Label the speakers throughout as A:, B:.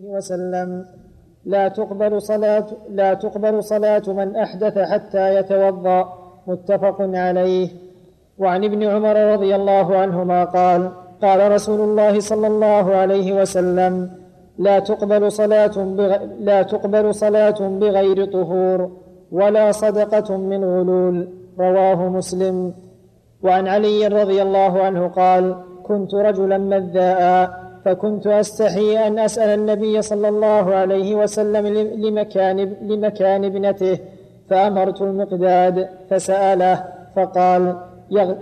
A: عليه وسلم لا تقبل صلاة لا تقبل صلاة من أحدث حتى يتوضأ متفق عليه. وعن ابن عمر رضي الله عنهما قال قال رسول الله صلى الله عليه وسلم لا تقبل صلاة بغ... لا تقبل صلاة بغير طهور ولا صدقة من غلول. رواه مسلم. وعن علي رضي الله عنه قال كنت رجلا مذاء فكنت أستحي أن أسأل النبي صلى الله عليه وسلم لمكان لمكان ابنته فأمرت المقداد فسأله فقال يغ...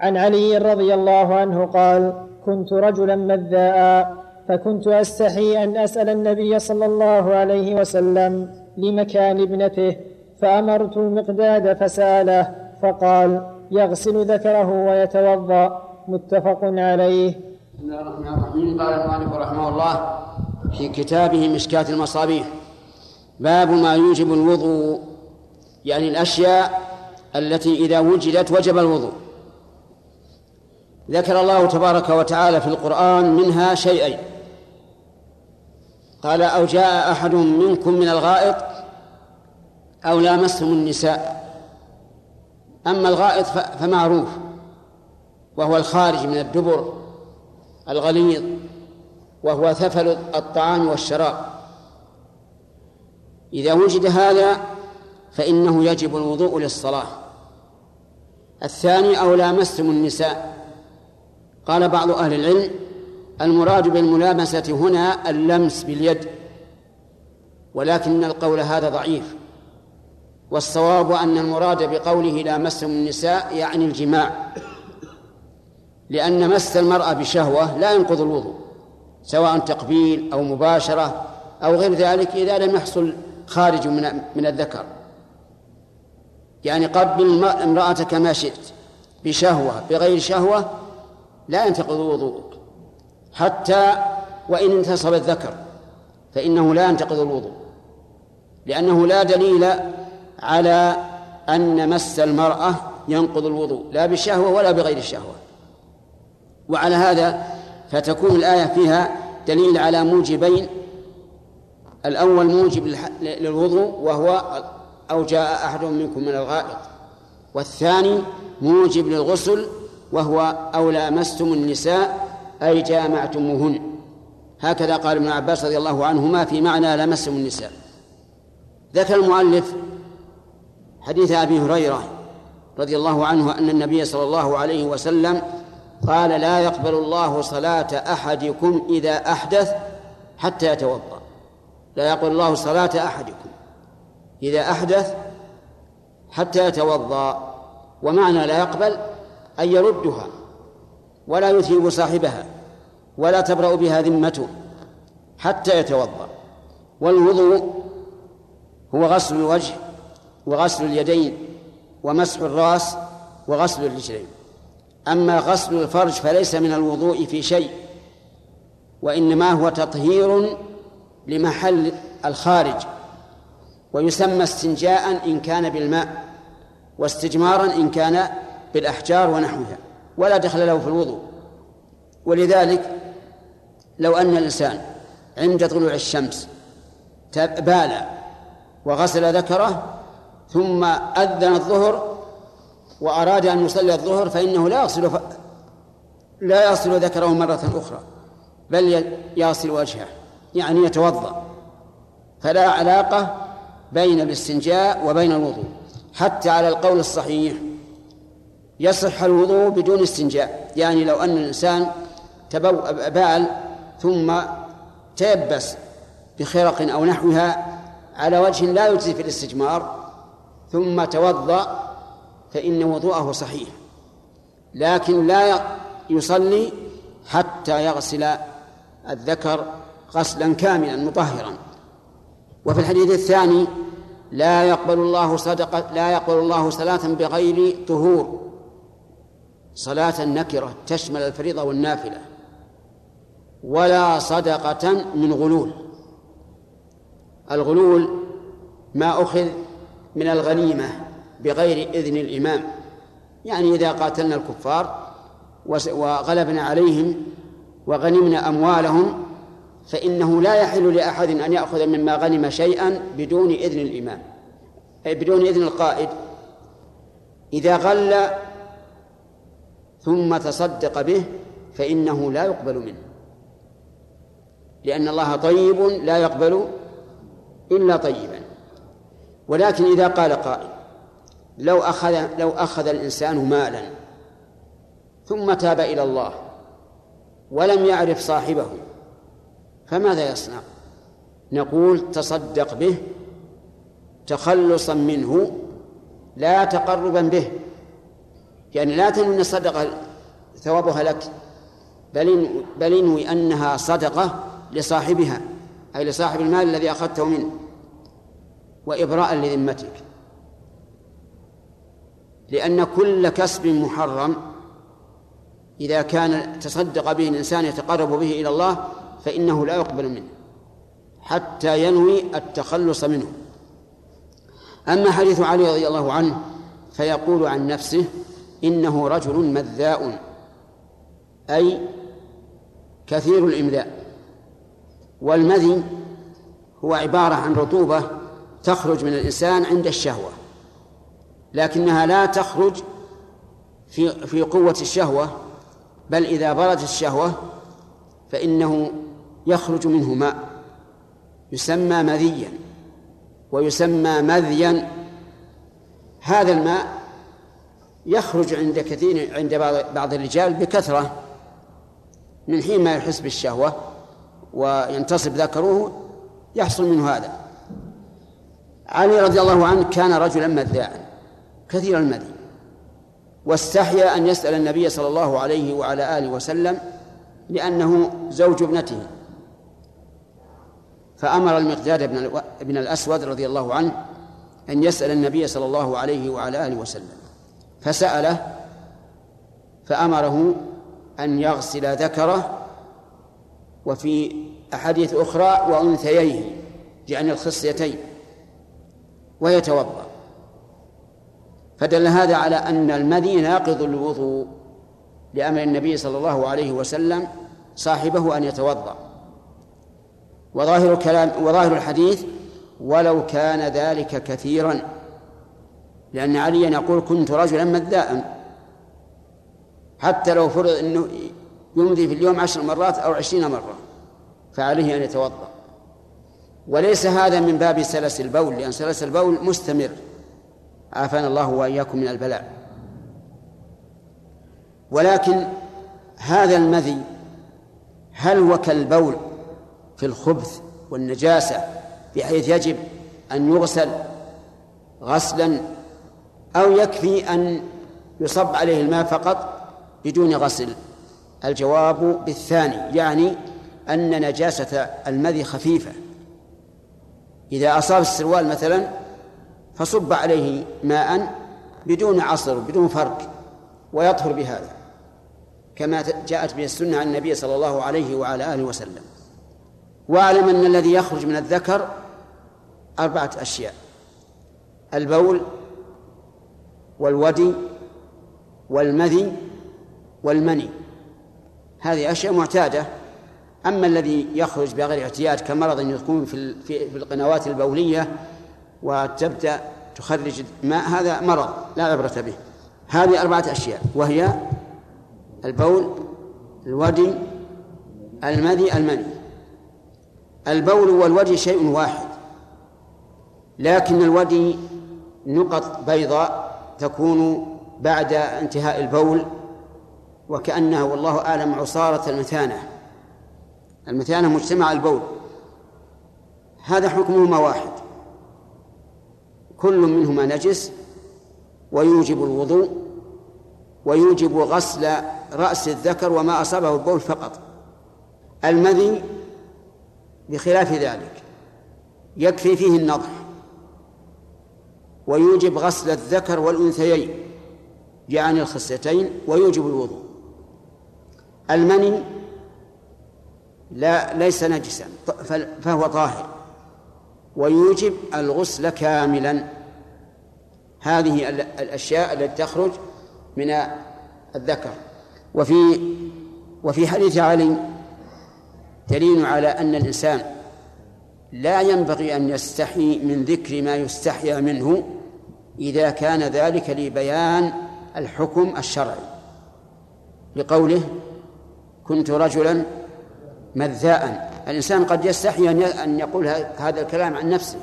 A: عن علي رضي الله عنه قال كنت رجلا مذاء فكنت أستحي أن أسأل النبي صلى الله عليه وسلم لمكان ابنته فأمرت المقداد فسأله فقال يغسل ذكره ويتوضأ. متفق عليه.
B: بسم الله الرحمن الرحيم. قال المؤلف رحمه الله في كتابه مشكاة المصابيح باب ما يوجب الوضوء يعني الأشياء التي إذا وجدت وجب الوضوء. ذكر الله تبارك وتعالى في القرآن منها شيئين. قال أو جاء أحد منكم من الغائط أو لامستم النساء. أما الغائط فمعروف وهو الخارج من الدبر الغليظ وهو ثفل الطعام والشراب. إذا وجد هذا فإنه يجب الوضوء للصلاة. الثاني أو لامستم النساء. قال بعض أهل العلم المراد بالملامسة هنا اللمس باليد ولكن القول هذا ضعيف. والصواب أن المراد بقوله لامستم النساء يعني الجماع. لأن مس المرأة بشهوة لا ينقض الوضوء سواء تقبيل أو مباشرة أو غير ذلك إذا لم يحصل خارج من من الذكر. يعني قبل امرأتك ما شئت بشهوة بغير شهوة لا ينتقض وضوءك. حتى وإن انتصب الذكر فإنه لا ينتقض الوضوء. لأنه لا دليل على أن مس المرأة ينقض الوضوء لا بالشهوة ولا بغير الشهوة وعلى هذا فتكون الآية فيها دليل على موجبين. الأول موجب للوضوء وهو أو جاء أحد منكم من الغائط. والثاني موجب للغسل وهو أو لامستم النساء أي جامعتموهن. هكذا قال ابن عباس رضي الله عنهما في معنى لمستم النساء. ذكر المؤلف حديث أبي هريرة رضي الله عنه أن النبي صلى الله عليه وسلم قال لا يقبل الله صلاة أحدكم إذا أحدث حتى يتوضأ. لا يقبل الله صلاة أحدكم إذا أحدث حتى يتوضأ. ومعنى لا يقبل أن يردها ولا يثيب صاحبها ولا تبرأ بها ذمته حتى يتوضأ. والوضوء هو غسل الوجه وغسل اليدين ومسح الراس وغسل الرجلين. أما غسل الفرج فليس من الوضوء في شيء وإنما هو تطهير لمحل الخارج ويسمى استنجاء إن كان بالماء واستجمارا إن كان بالأحجار ونحوها ولا دخل له في الوضوء. ولذلك لو أن الإنسان عند طلوع الشمس بال وغسل ذكره ثم أذن الظهر وأراد أن يصلي الظهر فإنه لا يغسل ف... لا يغسل ذكره مرة أخرى بل يغسل وجهه يعني يتوضأ. فلا علاقة بين الاستنجاء وبين الوضوء حتى على القول الصحيح يصح الوضوء بدون استنجاء. يعني لو أن الإنسان بال ثم تيبس بخرق أو نحوها على وجه لا يجزي في الاستجمار ثم توضأ فإن وضوءه صحيح. لكن لا يصلي حتى يغسل الذكر غسلا كاملا مطهرا. وفي الحديث الثاني لا يقبل الله صدقة لا يقبل الله صلاة بغير طهور. صلاة نكرة تشمل الفريضة والنافلة. ولا صدقة من غلول. الغلول ما أخذ من الغنيمة. بغير إذن الإمام. يعني إذا قاتلنا الكفار وغلبنا عليهم وغنمنا أموالهم فإنه لا يحل لأحد أن يأخذ مما غنم شيئا بدون إذن الإمام أي بدون إذن القائد. إذا غل ثم تصدق به فإنه لا يقبل منه. لأن الله طيب لا يقبل إلا طيبا. ولكن إذا قال قائل لو أخذ لو أخذ الإنسان مالا ثم تاب إلى الله ولم يعرف صاحبه فماذا يصنع؟ نقول تصدق به تخلصا منه لا تقربا به يعني لا تنوي أن الصدقة ثوابها لك بل بل انوي أنها صدقة لصاحبها أي لصاحب المال الذي أخذته منه وإبراء لذمتك لأن كل كسب محرم. إذا كان تصدق به الإنسان يتقرب به إلى الله فإنه لا يقبل منه حتى ينوي التخلص منه. أما حديث علي رضي الله عنه فيقول عن نفسه إنه رجل مذاء أي كثير الإمذاء. والمذي هو عبارة عن رطوبة تخرج من الإنسان عند الشهوة. لكنها لا تخرج في في قوة الشهوة بل إذا بردت الشهوة فإنه يخرج منه ماء يسمى مذيا ويسمى مذيا. هذا الماء يخرج عند كثير عند بعض الرجال بكثرة من حين ما يحس بالشهوة وينتصب ذكره يحصل منه هذا. علي رضي الله عنه كان رجلا مذاعا كثير المذي واستحيا أن يسأل النبي صلى الله عليه وعلى آله وسلم لأنه زوج ابنته. فأمر المقداد بن ابن الأسود رضي الله عنه أن يسأل النبي صلى الله عليه وعلى آله وسلم. فسأله فأمره أن يغسل ذكره وفي أحاديث أخرى وأنثييه يعني الخصيتين ويتوضأ. فدل هذا على أن المذي ناقض الوضوء لأمر النبي صلى الله عليه وسلم صاحبه أن يتوضأ. وظاهر الكلام وظاهر الحديث ولو كان ذلك كثيرا لأن عليا يقول كنت رجلا مذاء حتى لو فرض أنه يمضي في اليوم عشر مرات أو عشرين مرة فعليه أن يتوضأ. وليس هذا من باب سلس البول لأن سلس البول مستمر. عافانا الله وإياكم من البلاء. ولكن هذا المذي هل هو كالبول في الخبث والنجاسة بحيث يجب أن يغسل غسلا أو يكفي أن يصب عليه الماء فقط بدون غسل؟ الجواب بالثاني يعني أن نجاسة المذي خفيفة. إذا أصاب السروال مثلا فصب عليه ماء بدون عصر بدون فرق ويطهر بهذا كما جاءت به السنة عن النبي صلى الله عليه وعلى آله وسلم. واعلم أن الذي يخرج من الذكر أربعة أشياء البول والودي والمذي والمني. هذه أشياء معتادة. أما الذي يخرج بغير احتياج كمرض يكون في القنوات البولية وتبدأ تخرج ماء هذا مرض لا عبرة به. هذه أربعة أشياء وهي البول الودي المذي المني. البول والودي شيء واحد لكن الودي نقط بيضاء تكون بعد انتهاء البول وكأنها والله أعلم عصارة المثانة. المثانة مجتمع البول. هذا حكمهما واحد. كل منهما نجس ويوجب الوضوء ويوجب غسل رأس الذكر وما أصابه البول فقط. المذي بخلاف ذلك يكفي فيه النضح ويوجب غسل الذكر والأنثيين يعني الخصيتين ويوجب الوضوء. المني لا ليس نجسا فهو طاهر. ويوجب الغسل كاملا. هذه الأشياء التي تخرج من الذكر. وفي وفي حديث علي دليل على أن الإنسان لا ينبغي أن يستحي من ذكر ما يستحيا منه إذا كان ذلك لبيان الحكم الشرعي. لقوله كنت رجلا مذاء. الإنسان قد يستحي أن يقول هذا الكلام عن نفسه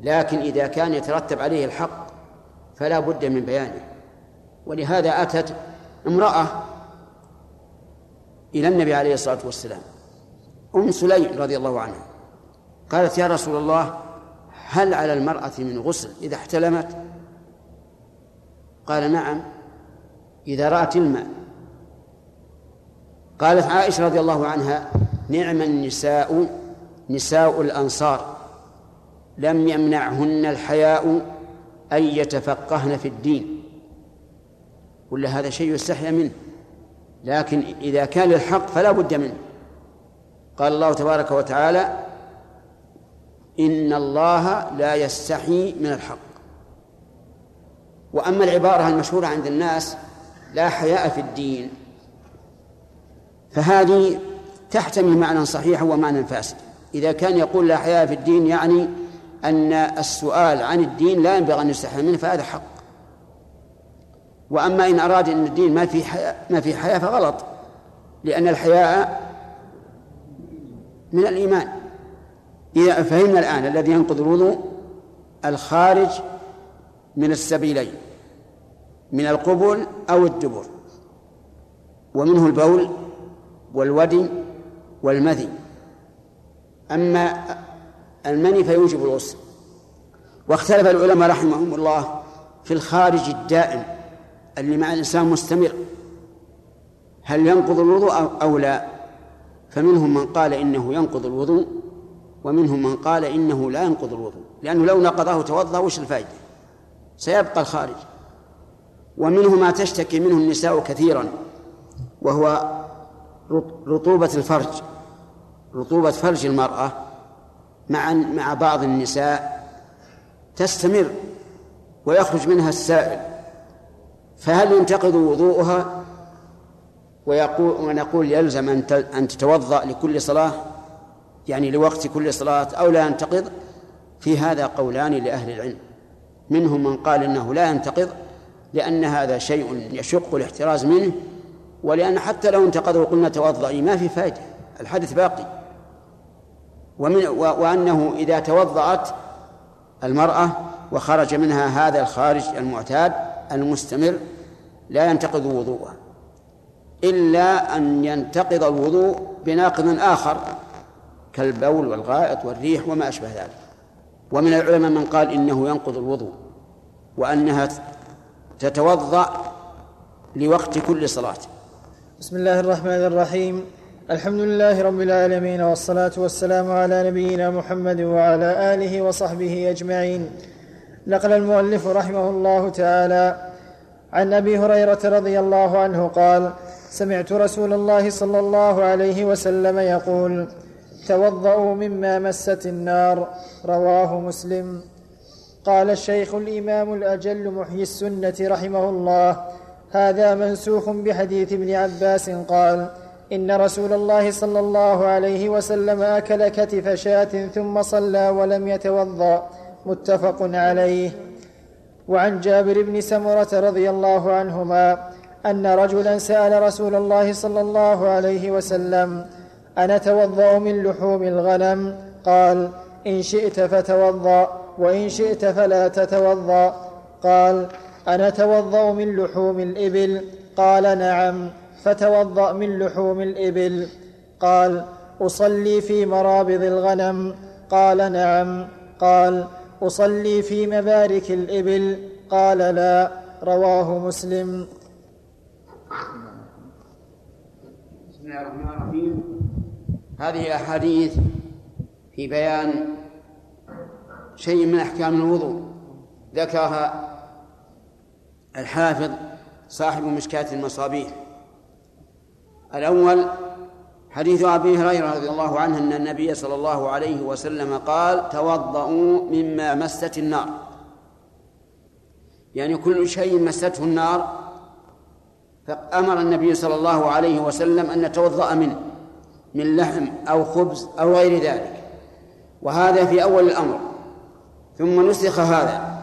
B: لكن إذا كان يترتب عليه الحق فلا بد من بيانه. ولهذا أتت امرأة إلى النبي عليه الصلاة والسلام أم سليم رضي الله عنها قالت يا رسول الله هل على المرأة من غسل إذا احتلمت؟ قال نعم إذا رأت الماء. قالت عائشة رضي الله عنها نعم النساء نساء الأنصار لم يمنعهن الحياء أن يتفقهن في الدين. ولا هذا شيء يستحيا منه لكن إذا كان للحق فلا بد منه. قال الله تبارك وتعالى إن الله لا يستحي من الحق. وأما العبارة المشهورة عند الناس لا حياء في الدين. فهذه تحتمل معنى صحيح ومعنى فاسد. إذا كان يقول لا حياء في الدين يعني أن السؤال عن الدين لا ينبغي أن يستحي منه فهذا حق. وأما إن أراد أن الدين ما في حياء ما في حياء فغلط لأن الحياء من الإيمان. إذا فهمنا الآن الذي ينقض الوضوء الخارج من السبيلين من القبل أو الدبر ومنه البول والودي والمذي. أما المني فيوجب الغسل. واختلف العلماء رحمهم الله في الخارج الدائم اللي مع الإنسان مستمر هل ينقض الوضوء أو لا؟ فمنهم من قال إنه ينقض الوضوء ومنهم من قال إنه لا ينقض الوضوء. لأنه لو نقضه توضأ وش الفائدة؟ سيبقى الخارج. ومنه ما تشتكي منه النساء كثيرا وهو رطوبة الفرج رطوبة فرج المرأة مع مع بعض النساء تستمر ويخرج منها السائل فهل ينتقض وضوءها؟ ويقول ونقول يلزم أن أن تتوضأ لكل صلاة يعني لوقت كل صلاة أو لا ينتقض؟ في هذا قولان لأهل العلم. منهم من قال إنه لا ينتقض لأن هذا شيء يشق الاحتراز منه ولأن حتى لو انتقض وقلنا توضئي ما في فائدة الحدث باقي. ومن وأنه إذا توضأت المرأة وخرج منها هذا الخارج المعتاد المستمر لا ينتقض وضوءها إلا أن ينتقض الوضوء بناقض آخر كالبول والغائط والريح وما أشبه ذلك. ومن العلماء من قال إنه ينقض الوضوء وأنها تتوضأ لوقت كل صلاة.
A: بسم الله الرحمن الرحيم الحمد لله رب العالمين والصلاة والسلام على نبينا محمد وعلى آله وصحبه أجمعين نقل المؤلف رحمه الله تعالى عن أبي هريرة رضي الله عنه قال سمعت رسول الله صلى الله عليه وسلم يقول توضأوا مما مست النار رواه مسلم قال الشيخ الإمام الأجل محيي السنة رحمه الله هذا منسوخ بحديث ابن عباس قال إن رسول الله صلى الله عليه وسلم أكل كتف شاة ثم صلى ولم يتوضأ متفق عليه. وعن جابر بن سمرة رضي الله عنهما أن رجلا سأل رسول الله صلى الله عليه وسلم أنتوضأ من لحوم الغنم؟ قال إن شئت فتوضأ وإن شئت فلا تتوضأ. قال أنتوضأ من لحوم الإبل؟ قال نعم. فتوضأ من لحوم الإبل. قال أصلي في مرابض الغنم. قال نعم. قال أصلي في مبارك الإبل. قال لا. رواه مسلم.
B: بسم الله الرحمن الرحيم. هذه أحاديث في بيان شيء من أحكام الوضوء. ذكرها الحافظ صاحب مشكاة المصابيح. الأول حديث أبي هريرة رضي الله عنه أن النبي صلى الله عليه وسلم قال توضؤوا مما مست النار. يعني كل شيء مسته النار فأمر النبي صلى الله عليه وسلم أن نتوضأ منه من لحم أو خبز أو غير ذلك. وهذا في أول الأمر. ثم نسخ هذا.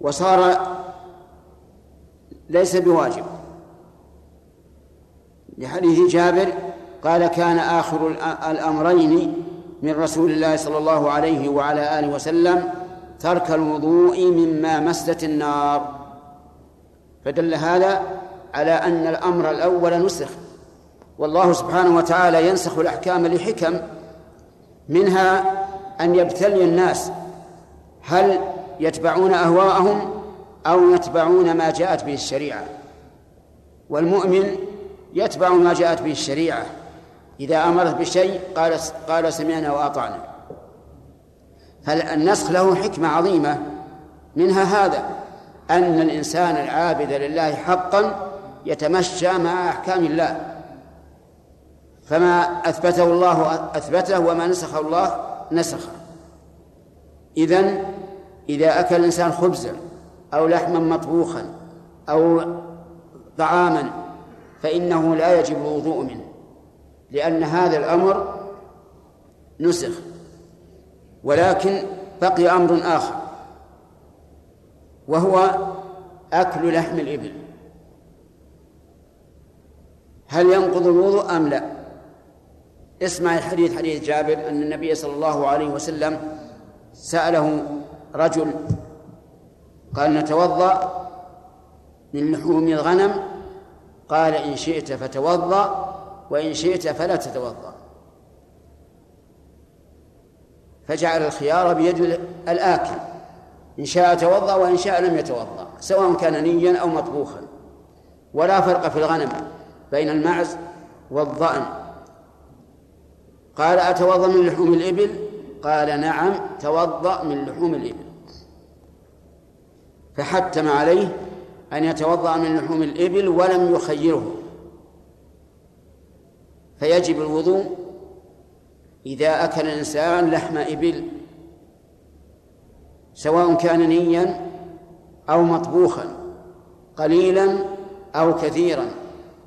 B: وصار ليس بواجب. لحديث جابر قال كان آخر الأمرين من رسول الله صلى الله عليه وعلى آله وسلم ترك الوضوء مما مست النار. فدل هذا على أن الأمر الأول نسخ. والله سبحانه وتعالى ينسخ الأحكام لحكم منها أن يبتلي الناس. هل يتبعون أهواءهم؟ أو يتبعون ما جاءت به الشريعة. والمؤمن يتبع ما جاءت به الشريعة. إذا أمرت بشيء قال قال سمعنا وأطعنا. فالنسخ له حكمة عظيمة. منها هذا أن الإنسان العابد لله حقا يتمشى مع أحكام الله. فما أثبته الله أثبته وما نسخه الله نسخه. إذن إذا أكل الإنسان خبزا أو لحما مطبوخا أو طعاما فإنه لا يجب الوضوء منه لأن هذا الأمر نسخ ولكن بقي أمر آخر وهو أكل لحم الإبل. هل ينقض الوضوء أم لا؟ اسمع الحديث حديث جابر أن النبي صلى الله عليه وسلم سأله رجل قال نتوضأ من لحوم الغنم. قال إن شئت فتوضأ وإن شئت فلا تتوضأ. فجعل الخيار بيد الآكل إن شاء توضأ وإن شاء لم يتوضأ سواء كان نيا أو مطبوخا. ولا فرق في الغنم بين المعز والضأن. قال أتوضأ من لحوم الإبل؟ قال نعم توضأ من لحوم الإبل. فحتم عليه أن يتوضأ من لحوم الإبل ولم يخيره. فيجب الوضوء إذا أكل الإنسان لحم إبل سواء كان نيا أو مطبوخا قليلا أو كثيرا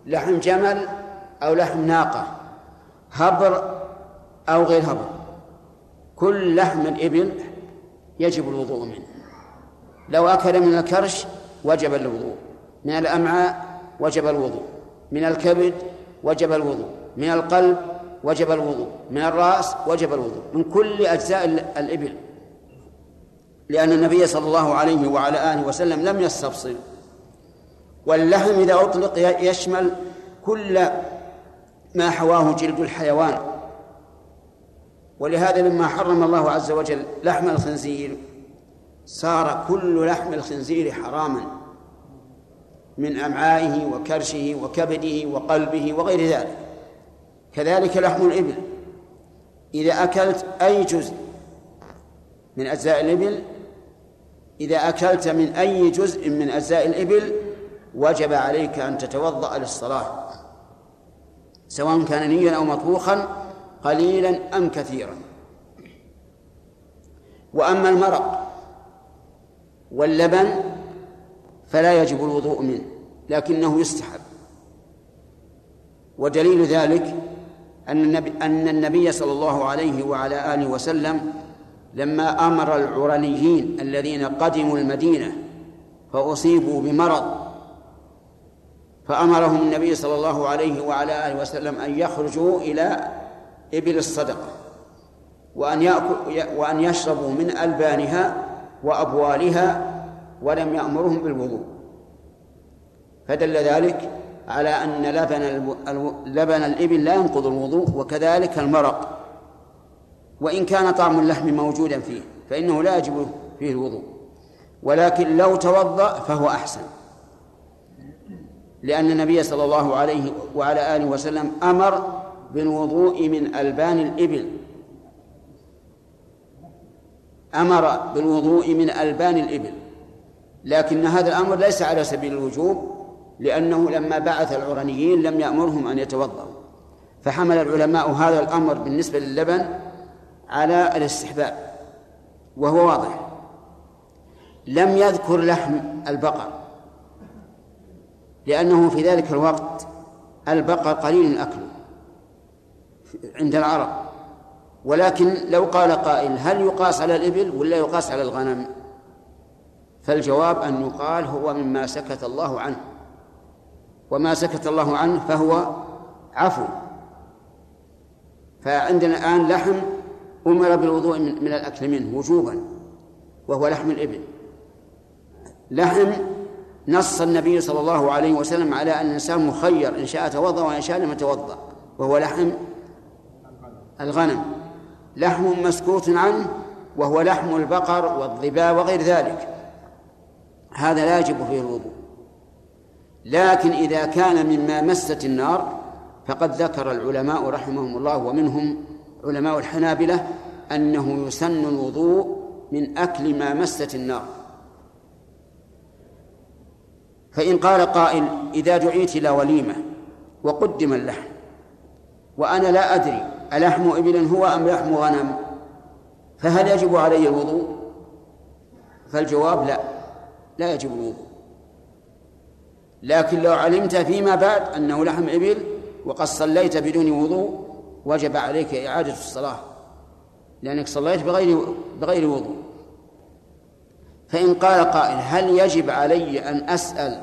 B: لحم جمل أو لحم ناقة هبر أو غير هبر. كل لحم الإبل يجب الوضوء منه. لو أكل من الكرش وجب الوضوء من الأمعاء وجب الوضوء من الكبد وجب الوضوء من القلب وجب الوضوء من الرأس وجب الوضوء من كل أجزاء الإبل. لأن النبي صلى الله عليه وعلى آله وسلم لم يستفصل. واللحم إذا أطلق يشمل كل ما حواه جلد الحيوان. ولهذا لما حرم الله عز وجل لحم الخنزير صار كل لحم الخنزير حراما من أمعائه وكرشه وكبده وقلبه وغير ذلك. كذلك لحم الإبل. إذا أكلت أي جزء من أجزاء الإبل إذا أكلت من أي جزء من أجزاء الإبل وجب عليك أن تتوضأ للصلاة. سواء كان نيا أو مطبوخا قليلا أم كثيرا. وأما المرق واللبن فلا يجب الوضوء منه لكنه يستحب. ودليل ذلك أن النبي, أن النبي صلى الله عليه وعلى آله وسلم لما أمر العرنيين الذين قدموا المدينة فأصيبوا بمرض فأمرهم النبي صلى الله عليه وعلى آله وسلم أن يخرجوا إلى إبل الصدقة وأن يأكل وأن يشربوا من ألبانها وأبوالها ولم يأمرهم بالوضوء. فدل ذلك على أن لبن لبن الإبل لا ينقض الوضوء وكذلك المرق. وإن كان طعم اللحم موجودا فيه فإنه لا يجب فيه الوضوء. ولكن لو توضأ فهو أحسن. لأن النبي صلى الله عليه وعلى آله وسلم أمر بالوضوء من ألبان الإبل. أمر بالوضوء من ألبان الإبل. لكن هذا الأمر ليس على سبيل الوجوب لأنه لما بعث العرنيين لم يأمرهم أن يتوضأوا. فحمل العلماء هذا الأمر بالنسبة للبن على الاستحباب وهو واضح. لم يذكر لحم البقر لأنه في ذلك الوقت البقر قليل أكله عند العرب. ولكن لو قال قائل هل يقاس على الإبل ولا يقاس على الغنم؟ فالجواب أن يقال هو مما سكت الله عنه. وما سكت الله عنه فهو عفو. فعندنا الآن لحم أمر بالوضوء من الأكل منه وجوبا وهو لحم الإبل. لحم نص النبي صلى الله عليه وسلم على أن الإنسان مخير إن شاء توضأ وإن شاء لم يتوضأ وهو لحم الغنم. لحم مسكوت عنه وهو لحم البقر والظباء وغير ذلك. هذا لا يجب فيه الوضوء. لكن إذا كان مما مست النار فقد ذكر العلماء رحمهم الله ومنهم علماء الحنابلة أنه يسن الوضوء من أكل ما مست النار. فإن قال قائل إذا دعيت إلى وليمة وقدم اللحم وأنا لا أدري ألحم إبل هو أم لحم غنم؟ فهل يجب علي الوضوء؟ فالجواب لا لا يجب الوضوء. لكن لو علمت فيما بعد أنه لحم إبل وقد صليت بدون وضوء وجب عليك إعادة الصلاة لأنك صليت بغير بغير وضوء. فإن قال قائل هل يجب علي أن أسأل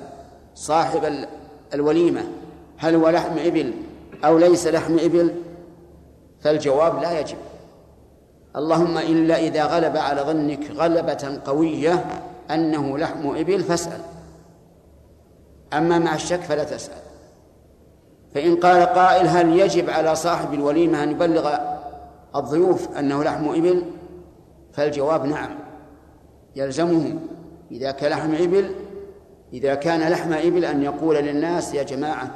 B: صاحب الوليمة هل هو لحم إبل أو ليس لحم إبل؟ فالجواب لا يجب. اللهم إلا إذا غلب على ظنك غلبة قوية أنه لحم إبل فاسأل. أما مع الشك فلا تسأل. فإن قال قائل هل يجب على صاحب الوليمة أن يبلغ الضيوف أنه لحم إبل؟ فالجواب نعم. يلزمه إذا كان لحم إبل إذا كان لحم إبل أن يقول للناس يا جماعة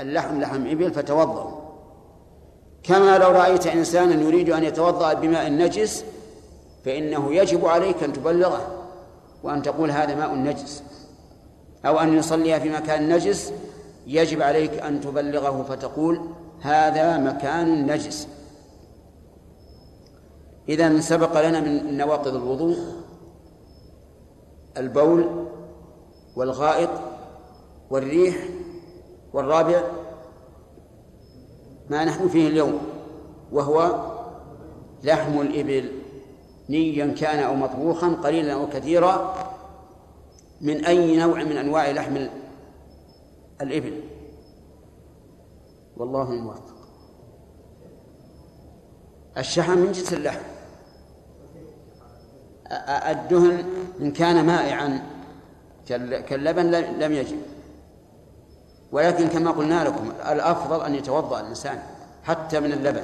B: اللحم لحم إبل فتوضأوا. كما لو رأيت إنسانا يريد أن يتوضأ بماء نجس فإنه يجب عليك أن تبلغه وأن تقول هذا ماء نجس أو أن يصلي في مكان نجس يجب عليك أن تبلغه فتقول هذا مكان نجس. إذا سبق لنا من نواقض الوضوء البول والغائط والريح والرابع ما نحن فيه اليوم وهو لحم الإبل نيا كان أو مطبوخا قليلا أو كثيرا من أي نوع من أنواع لحم الإبل؟ والله الموفق. الشحم من جنس اللحم. الدهن إن كان مائعا كاللبن لم يجب. ولكن كما قلنا لكم الأفضل أن يتوضأ الإنسان حتى من اللبن.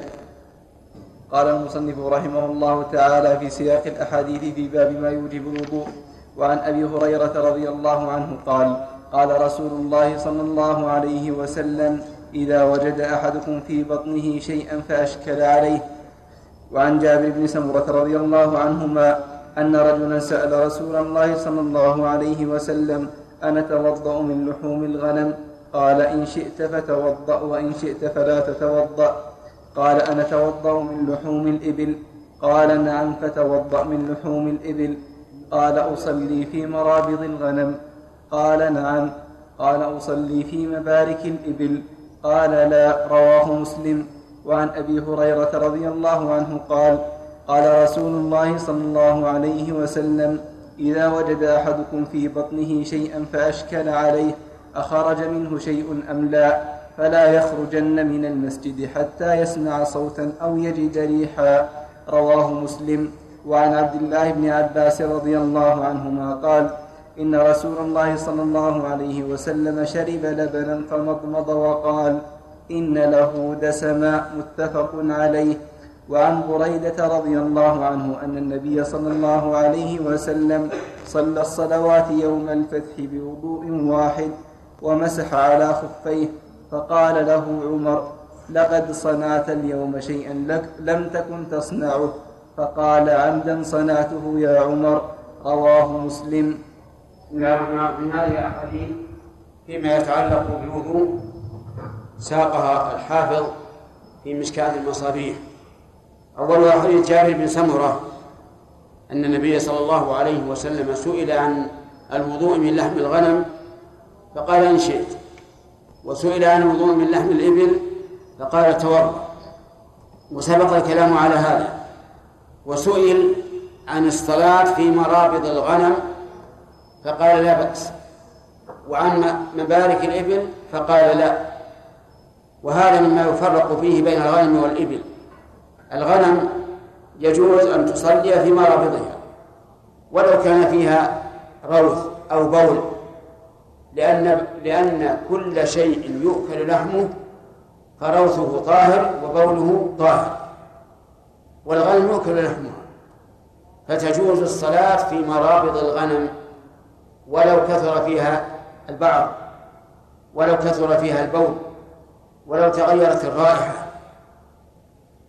C: قال المصنف رحمه الله تعالى في سياق الأحاديث في باب ما يوجب الوضوء وعن أبي هريرة رضي الله عنه قال قال رسول الله صلى الله عليه وسلم إذا وجد أحدكم في بطنه شيئا فأشكل عليه. وعن جابر بن سمرة رضي الله عنهما أن رجلا سأل رسول الله صلى الله عليه وسلم أنا توضأ من لحوم الغنم؟ قال إن شئت فتوضأ وإن شئت فلا تتوضأ. قال أنا توضأ من لحوم الإبل. قال نعم فتوضأ من لحوم الإبل. قال أصلي في مرابض الغنم. قال نعم. قال أصلي في مبارك الإبل. قال لا رواه مسلم. وعن أبي هريرة رضي الله عنه قال قال رسول الله صلى الله عليه وسلم إذا وجد أحدكم في بطنه شيئا فأشكل عليه. أخرج منه شيء أم لا فلا يخرجن من المسجد حتى يسمع صوتا أو يجد ريحا. رواه مسلم. وعن عبد الله بن عباس رضي الله عنهما قال إن رسول الله صلى الله عليه وسلم شرب لبنا فمضمض وقال إن له دسما متفق عليه. وعن بريدة رضي الله عنه أن النبي صلى الله عليه وسلم صلى الصلوات يوم الفتح بوضوء واحد ومسح على خفيه فقال له عمر لقد صنعت اليوم شيئا لك لم تكن تصنعه. فقال عمدا صنعته يا عمر رواه مسلم.
B: من هذه الأحاديث فيما يتعلق بالوضوء ساقها الحافظ في مشكاة المصابيح. أول حديث جابر بن سمرة أن النبي صلى الله عليه وسلم سئل عن الوضوء من لحم الغنم فقال إن شئت. وسئل عن الوضوء من لحم الإبل فقال توضأ. وسبق الكلام على هذا. وسئل عن الصلاة في مرابض الغنم فقال لا بأس. وعن مبارك الإبل فقال لا. وهذا مما يفرق فيه بين الغنم والإبل. الغنم يجوز أن تصلي في مرابضها ولو كان فيها روث أو بول. لأن لأن كل شيء يؤكل لحمه فروثه طاهر وبوله طاهر. والغنم يؤكل لحمها. فتجوز الصلاة في مرابض الغنم ولو كثر فيها البعض ولو كثر فيها البول ولو تغيرت الرائحة.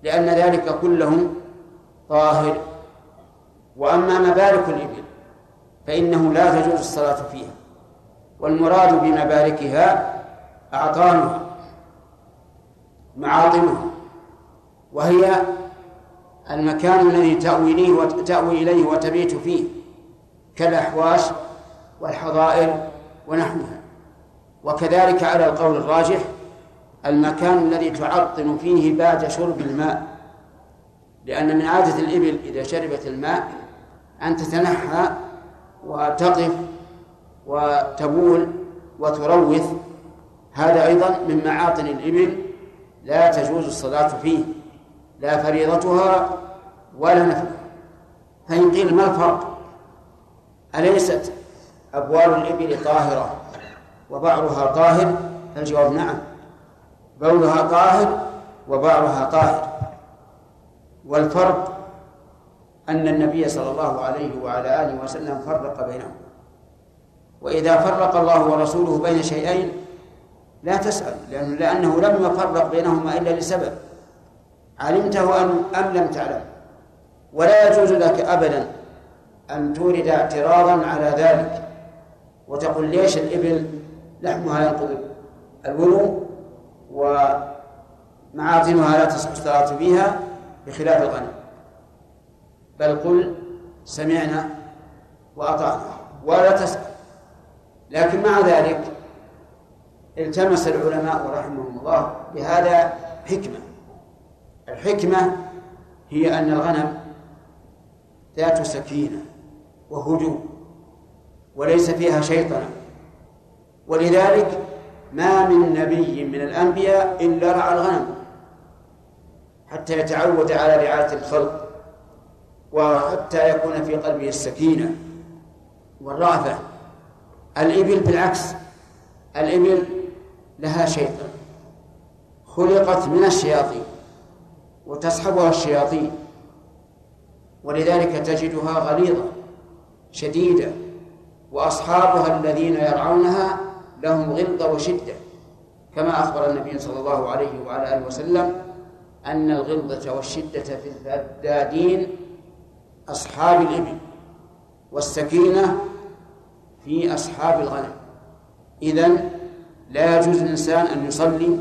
B: لأن ذلك كله طاهر. وأما مبارك الإبل فإنه لا تجوز الصلاة فيها. والمراد بمباركها أعطانها معاطنها وهي المكان الذي تأوي إليه تأوي إليه وتبيت فيه كالأحواش والحظائر ونحوها. وكذلك على القول الراجح المكان الذي تعطن فيه بعد شرب الماء لأن من عادة الإبل إذا شربت الماء أن تتنحى وتقف وتبول وتروث هذا أيضا من معاطن الإبل لا تجوز الصلاة فيه لا فريضتها ولا نفلها. فإن قيل ما الفرق؟ أليست أبوال الإبل طاهرة وبعرها طاهر؟ فالجواب نعم. بولها طاهر وبعرها طاهر. والفرق أن النبي صلى الله عليه وعلى آله وسلم فرق بينهم. وإذا فرق الله ورسوله بين شيئين لا تسأل لأنه, لأنه لم يفرق بينهما إلا لسبب. علمته أم, أم لم تعلم. ولا يجوز لك أبدا أن تورد اعتراضا على ذلك وتقول ليش الإبل لحمها ينقض الوضوء ومعاطنها لا تصح الصلاة فيها بخلاف الغنم. بل قل سمعنا وأطعنا ولا تسأل. لكن مع ذلك التمس العلماء رحمهم الله بهذا حكمة. الحكمة هي أن الغنم ذات سكينة وهدوء وليس فيها شيطنة. ولذلك ما من نبي من الأنبياء إلا رعى الغنم حتى يتعود على رعاية الخلق وحتى يكون في قلبه السكينة والرأفة. الإبل بالعكس الإبل لها شيطان خلقت من الشياطين وتصحبها الشياطين ولذلك تجدها غليظة شديدة وأصحابها الذين يرعونها لهم غلظة وشدة كما أخبر النبي صلى الله عليه وعلى آله وسلم أن الغلظة والشدة في الفدادين أصحاب الإبل والسكينة في أصحاب الغنم. إذن لا يجوز للإنسان أن يصلي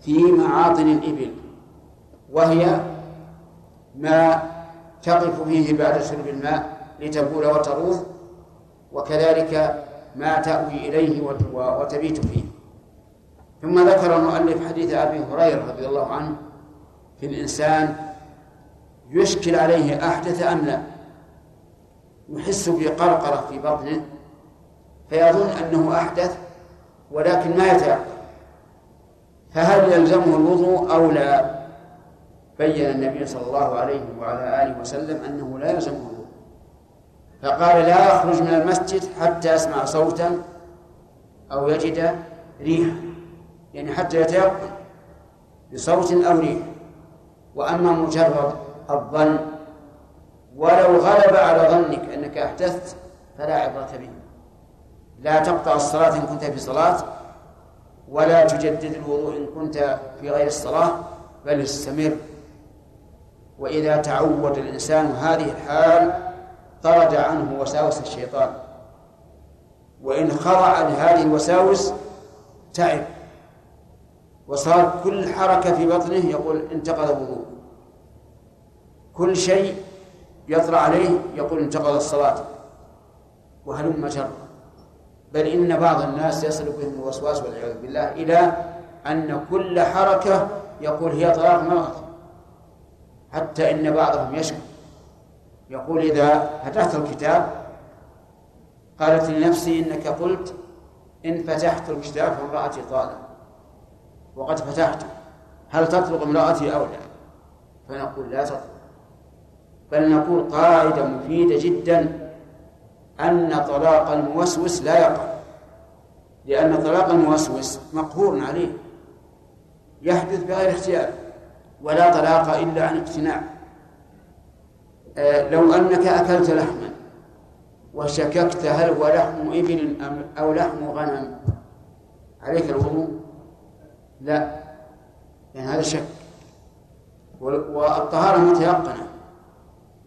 B: في معاطن الإبل وهي ما تقف فيه بعد شرب الماء لتبول وتروث وكذلك ما تأوي إليه وتبيت فيه. ثم ذكر المؤلف حديث أبي هريرة رضي الله عنه في الإنسان يشكل عليه أحدث أم لا يحس بقرقرة في بطنه فيظن أنه أحدث ولكن ما يتيقن. فهل يلزمه الوضوء أو لا؟ بين النبي صلى الله عليه وعلى آله وسلم أنه لا يلزمه الوضوء. فقال لا يخرج من المسجد حتى يسمع صوتا أو يجد ريحا يعني حتى يتيقن بصوت أو ريح. وأما مجرد الظن ولو غلب على ظنك أنك أحدثت فلا عبرة به. لا تقطع الصلاة إن كنت في صلاة ولا تجدد الوضوء إن كنت في غير الصلاة بل استمر. وإذا تعود الإنسان هذه الحال طرد عنه وساوس الشيطان. وإن خضع لهذه الوساوس تعب. وصار كل حركة في بطنه يقول انتقض الوضوء. كل شيء يطرأ عليه يقول انتقض الصلاة. وهلم جرا بل إن بعض الناس يصل بهم الوسواس والعياذ بالله إلى أن كل حركة يقول هي طلاق مرض حتى إن بعضهم يشكو. يقول إذا فتحت الكتاب قالت لنفسي إنك قلت إن فتحت الكتاب فامرأتي طالب وقد فتحته هل تطلق امرأتي أو لا؟ فنقول لا تطلق بل نقول قاعدة مفيدة جدا أن طلاق الموسوس لا يقع. لأن طلاق الموسوس مقهور عليه. يحدث بغير اختيار ولا طلاق إلا عن اقتناع. آه، لو أنك أكلت لحما وشككت هل هو لحم إبل أو لحم غنم؟ عليك الوضوء لا. يعني هذا شك. والطهارة متيقنة.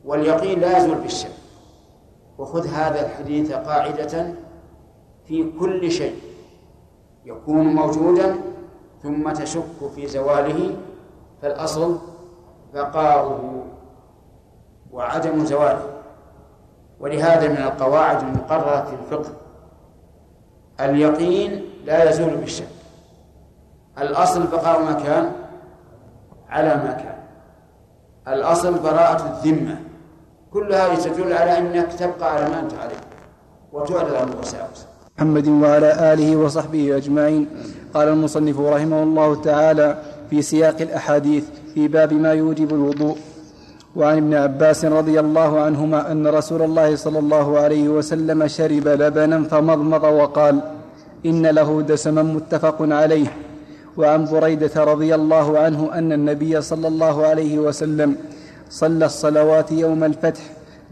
B: واليقين لا يزول بالشك. وخذ هذا الحديث قاعدة في كل شيء يكون موجودا ثم تشك في زواله فالأصل بقاؤه وعدم زواله. ولهذا من القواعد المقررة في الفقه اليقين لا يزول بالشك. الأصل بقاء ما كان على ما كان. الأصل براءة الذمة. كل هذه تدل على أنك تبقى على ما أنت عليه. وتعرض عن الوساوس
C: محمد وعلى آله وصحبه أجمعين. قال المصنف رحمه الله تعالى في سياق الأحاديث في باب ما يوجب الوضوء. وعن ابن عباس رضي الله عنهما أن رسول الله صلى الله عليه وسلم شرب لبنا فمضمض وقال إن له دسما متفق عليه. وعن بريدة رضي الله عنه أن النبي صلى الله عليه وسلم صلى الصلوات يوم الفتح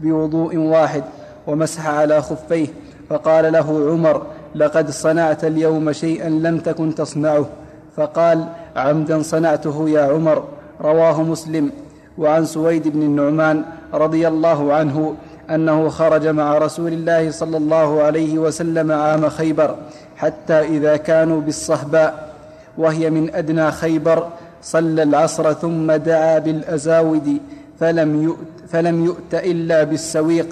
C: بوضوء واحد ومسح على خفيه فقال له عمر لقد صنعت اليوم شيئا لم تكن تصنعه. فقال عمدا صنعته يا عمر. رواه مسلم. وعن سويد بن النعمان رضي الله عنه أنه خرج مع رسول الله صلى الله عليه وسلم عام خيبر حتى إذا كانوا بالصهباء وهي من أدنى خيبر صلى العصر ثم دعا بالأزاود فلم يؤت, فلم يؤت إلا بالسويق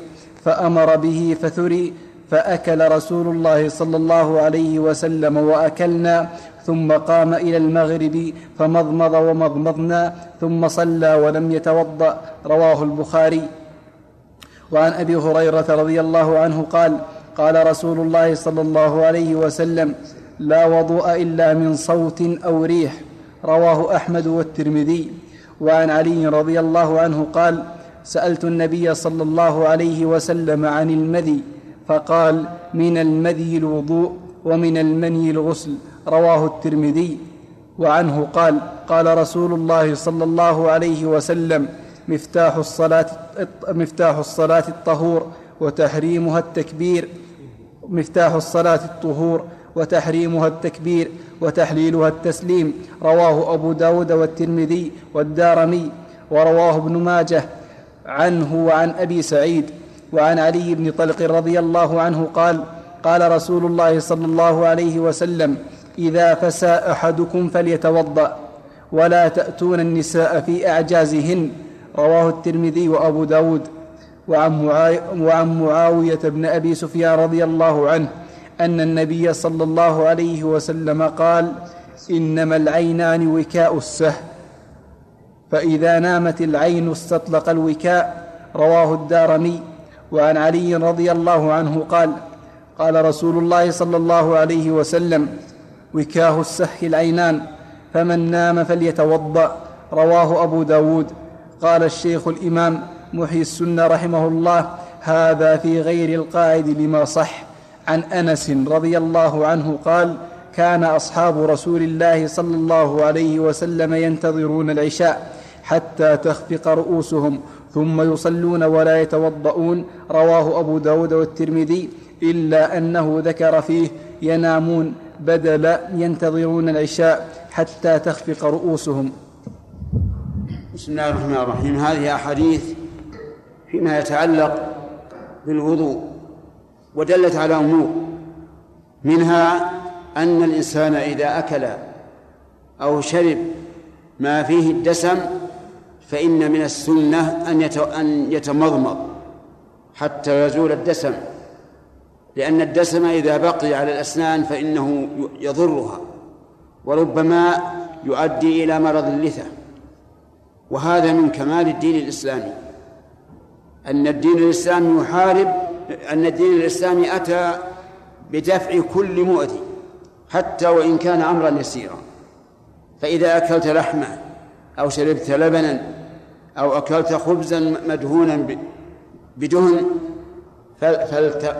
C: فأمر به فثري فأكل رسول الله صلى الله عليه وسلم وأكلنا ثم قام إلى المغرب فمضمض ومضمضنا ثم صلى ولم يتوضأ رواه البخاري. وعن أبي هريرة رضي الله عنه قال قال رسول الله صلى الله عليه وسلم لا وضوء إلا من صوت أو ريح رواه أحمد والترمذي. وعن علي رضي الله عنه قال سألت النبي صلى الله عليه وسلم عن المذي فقال من المذي الوضوء ومن المني الغسل رواه الترمذي. وعنه قال قال رسول الله صلى الله عليه وسلم مفتاح الصلاة مفتاح الصلاة الطهور وتحريمها التكبير مفتاح الصلاة الطهور وتحريمها التكبير وتحليلها التسليم. رواه أبو داود والترمذي والدارمي ورواه ابن ماجه عنه وعن أبي سعيد وعن علي بن طلق رضي الله عنه قال قال رسول الله صلى الله عليه وسلم إذا فسى أحدكم فليتوضأ ولا تأتون النساء في أعجازهن رواه الترمذي وأبو داود وعن, معاوية بن أبي سفيان رضي الله عنه. أن النبي صلى الله عليه وسلم قال إنما العينان وكاء السه فإذا نامت العين استطلق الوكاء. رواه الدارمي. وعن علي رضي الله عنه قال قال رسول الله صلى الله عليه وسلم وكاه السح العينان فمن نام فليتوضأ. رواه أبو داود. قال الشيخ الإمام محي السنة رحمه الله هذا في غير القاعد لما صح. عن أنس رضي الله عنه قال كان أصحاب رسول الله صلى الله عليه وسلم ينتظرون العشاء حتى تخفق رؤوسهم ثم يصلون ولا يتوضؤون. رواه أبو داود والترمذي إلا أنه ذكر فيه ينامون بدل ينتظرون العشاء حتى تخفق رؤوسهم.
B: بسم الله الرحمن الرحيم. هذه أحاديث فيما يتعلق بالوضوء. ودلت على أمور. منها أن الإنسان إذا أكل أو شرب ما فيه الدسم فإن من السنة أن أن يتمضمض حتى يزول الدسم. لأن الدسم إذا بقي على الأسنان فإنه يضرها وربما يؤدي إلى مرض اللثة. وهذا من كمال الدين الإسلامي. أن الدين الإسلامي يحارب أن الدين الإسلامي أتى بدفع كل مؤذي حتى وإن كان أمرا يسيرا. فإذا أكلت لحما أو شربت لبنا أو أكلت خبزا مدهونا بدهن فلت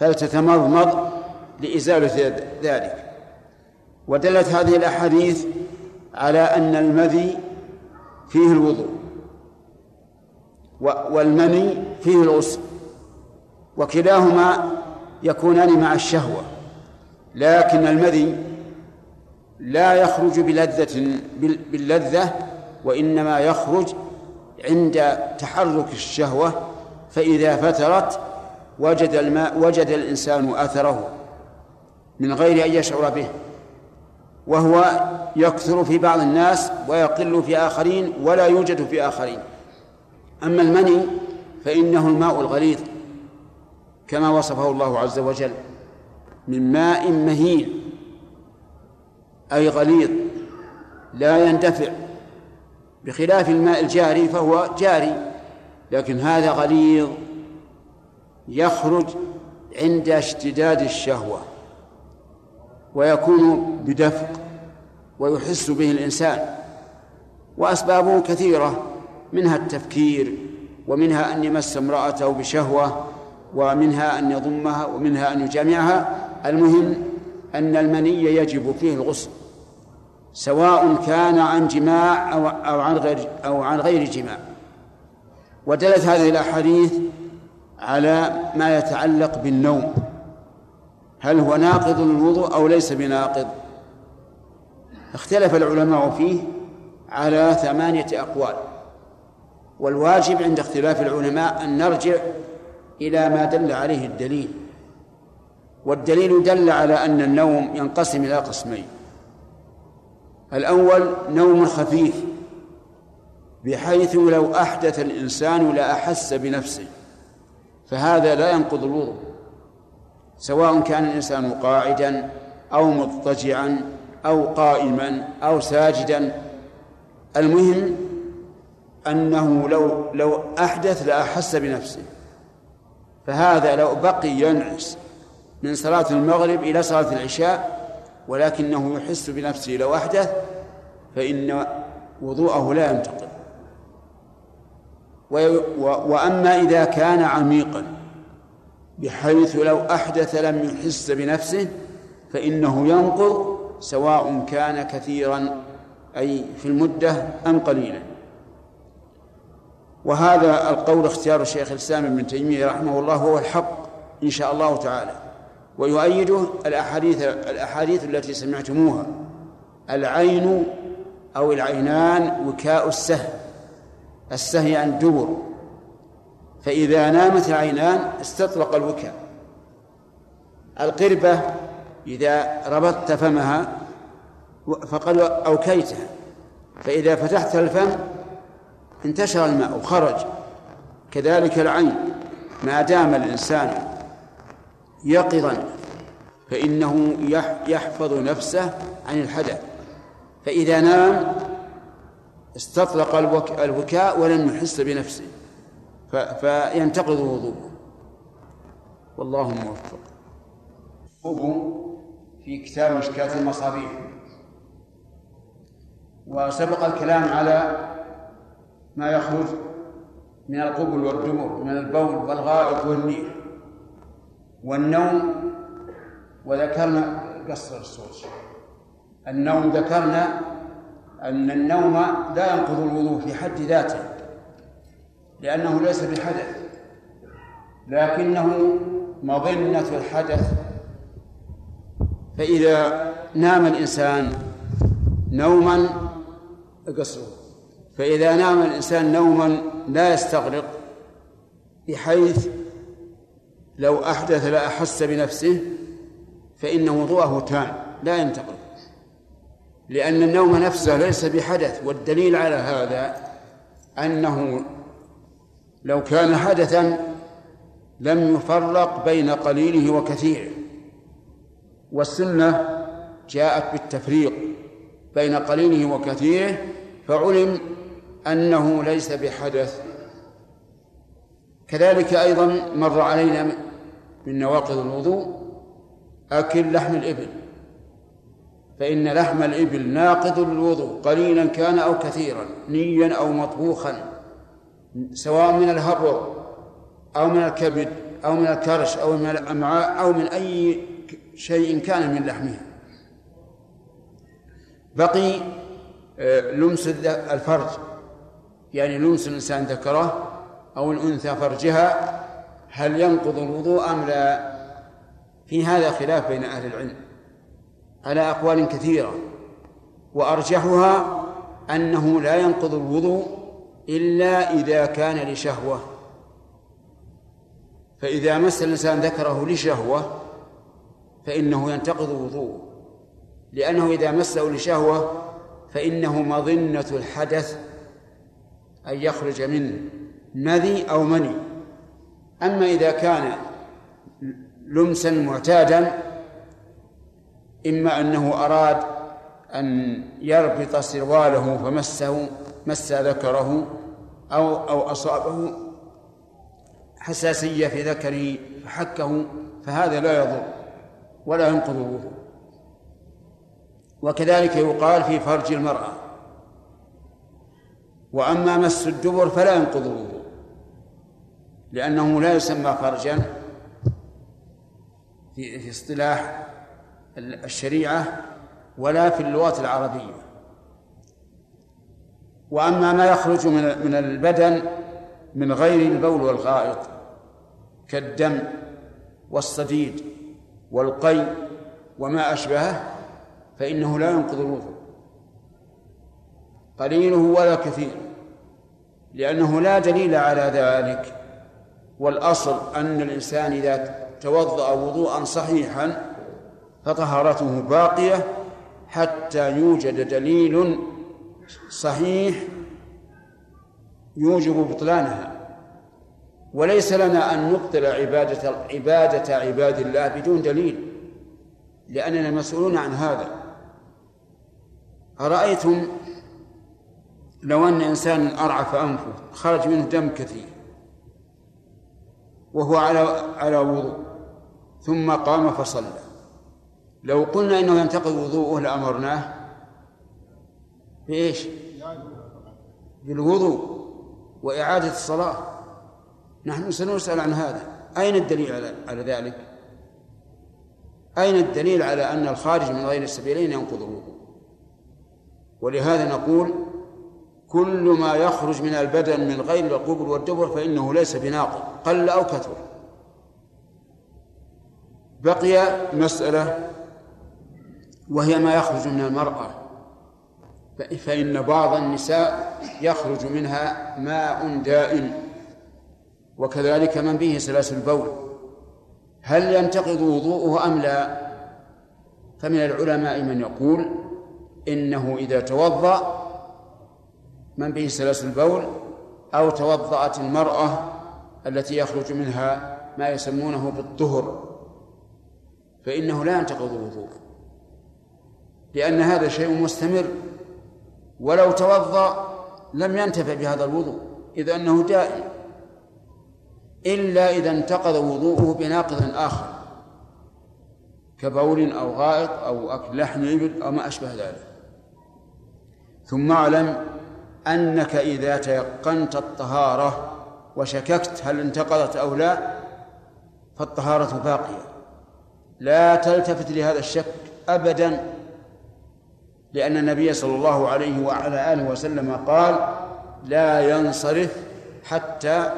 B: فلتتمضمض لإزالة ذلك. ودلت هذه الأحاديث على أن المذي فيه الوضوء والمني فيه الغسل. وكلاهما يكونان مع الشهوة لكن المذي لا يخرج بلذة باللذة وإنما يخرج عند تحرك الشهوة فإذا فترت وجد الماء وجد الإنسان أثره من غير أن يشعر به وهو يكثر في بعض الناس ويقل في آخرين ولا يوجد في آخرين. أما المني فإنه الماء الغليظ. كما وصفه الله عز وجل من ماء مهين أي غليظ لا يندفع بخلاف الماء الجاري فهو جاري لكن هذا غليظ يخرج عند اشتداد الشهوة ويكون بدفق ويحس به الإنسان. وأسبابه كثيرة منها التفكير ومنها أن يمس امرأته بشهوة ومنها أن يضمها ومنها أن يجامعها. المهم أن المني يجب فيه الغسل سواء كان عن جماع أو أو عن غير أو عن غير جماع. ودلت هذه الأحاديث على ما يتعلق بالنوم. هل هو ناقض للوضوء أو ليس بناقض؟ اختلف العلماء فيه على ثمانية أقوال. والواجب عند اختلاف العلماء أن نرجع إلى ما دل عليه الدليل. والدليل دل على أن النوم ينقسم إلى قسمين. الأول نوم خفيف بحيث لو أحدث الإنسان لأحس بنفسه فهذا لا ينقض الوضوء. سواء كان الإنسان قاعدا أو مضطجعا أو قائما أو ساجدا. المهم أنه لو لو أحدث لأحس بنفسه. فهذا لو بقي ينعس من صلاة المغرب إلى صلاة العشاء ولكنه يحس بنفسه لو أحدث فإن وضوءه لا ينتقل. وأما إذا كان عميقا بحيث لو أحدث لم يحس بنفسه فإنه ينقض سواء كان كثيرا أي في المدة أم قليلا. وهذا القول اختيار الشيخ الإسلام ابن تيمية رحمه الله هو الحق إن شاء الله تعالى. ويؤيده الأحاديث الأحاديث التي سمعتموها العين أو العينان وكاء السهل السهي عن الدبر. فإذا نامت العينان استطلق الوكاء. القربة إذا ربطت فمها فقد أوكيتها. فإذا فتحت الفم انتشر الماء وخرج. كذلك العين. ما دام الإنسان يقظا فإنه يحفظ نفسه عن الحدث. فإذا نام استطلق البكاء ولم يحس بنفسه. فينتقض وضوءه. والله موفق. في كتاب مشكاة المصابيح. وسبق الكلام على ما يخرج من القبل والدمر من البول والغائط والنير والنوم وذكرنا قصر الصوت. النوم ذكرنا أن النوم لا ينقض الوضوء في حد ذاته لأنه ليس بحدث. لكنه مظنة الحدث. فإذا نام الإنسان نوما قصره. فإذا نام الإنسان نوما لا يستغرق بحيث لو أحدث لا أحس بنفسه فإن وضوءه تام لا ينتقل. لأن النوم نفسه ليس بحدث والدليل على هذا أنه لو كان حدثا لم يفرق بين قليله وكثيره. والسنة جاءت بالتفريق بين قليله وكثيره فعلم أنه ليس بحدث. كذلك أيضا مر علينا من نواقض الوضوء أكل لحم الإبل فإن لحم الإبل ناقض للوضوء قليلا كان أو كثيرا نيا أو مطبوخا سواء من الهبر أو من الكبد أو من الكرش أو من الأمعاء أو من أي شيء كان من لحمها بقي آه، لمس الفرج. يعني لمس الإنسان ذكره أو الأنثى فرجها هل ينقض الوضوء أم لا؟ في هذا خلاف بين أهل العلم على أقوال كثيرة وأرجحها أنه لا ينقض الوضوء إلا إذا كان لشهوة. فإذا مس الإنسان ذكره لشهوة فإنه ينتقض وضوءه لأنه إذا مسه لشهوة فإنه مظنة الحدث أن يخرج منه مذي أو مني. أما إذا كان لمسا معتادا إما أنه أراد أن يربط سرواله فمسه مس ذكره أو أو أصابه حساسية في ذكره فحكه فهذا لا يضر ولا ينقض وكذلك يقال في فرج المرأة. وأما مس الدبر فلا ينقض الوضوء لأنه لا يسمى فرجا في في اصطلاح الشريعة ولا في اللغة العربية. وأما ما يخرج من من البدن من غير البول والغائط كالدم والصديد والقي وما أشبهه فإنه لا ينقض الوضوء. قليله ولا كثير لأنه لا دليل على ذلك والأصل أن الإنسان إذا توضأ وضوءا صحيحا فطهارته باقية حتى يوجد دليل صحيح يوجب بطلانها. وليس لنا أن نبطل عبادة عبادة عباد الله بدون دليل لأننا مسؤولون عن هذا. أرأيتم لو أن إنسان أرعف أنفه خرج منه دم كثير وهو على على وضوء ثم قام فصلى لو قلنا إنه ينتقض وضوءه لأمرناه بإيش؟ بالوضوء وإعادة الصلاة نحن سنسأل عن هذا أين الدليل على على ذلك؟ أين الدليل على أن الخارج من غير السبيلين ينقض الوضوء؟ ولهذا نقول كل ما يخرج من البدن من غير القبر والدبر فإنه ليس بناقض قل أو كثر. بقي مسألة وهي ما يخرج من المرأة. فإن بعض النساء يخرج منها ماء دائم وكذلك من به سلاسل البول. هل ينتقض وضوءه أم لا؟ فمن العلماء من يقول إنه إذا توضأ من به سلاسل البول أو توضأت المرأة التي يخرج منها ما يسمونه بالطهر فإنه لا ينتقض الوضوء لأن هذا شيء مستمر ولو توضأ لم ينتفع بهذا الوضوء إذ أنه دائم إلا إذا انتقض وضوءه بناقض آخر كبول أو غائط أو أكل لحم إبل أو ما أشبه ذلك. ثم أعلم أنك إذا تيقنت الطهارة وشككت هل انتقضت أو لا فالطهارة باقية. لا تلتفت لهذا الشك أبدا لأن النبي صلى الله عليه وعلى آله وسلم قال لا ينصرف حتى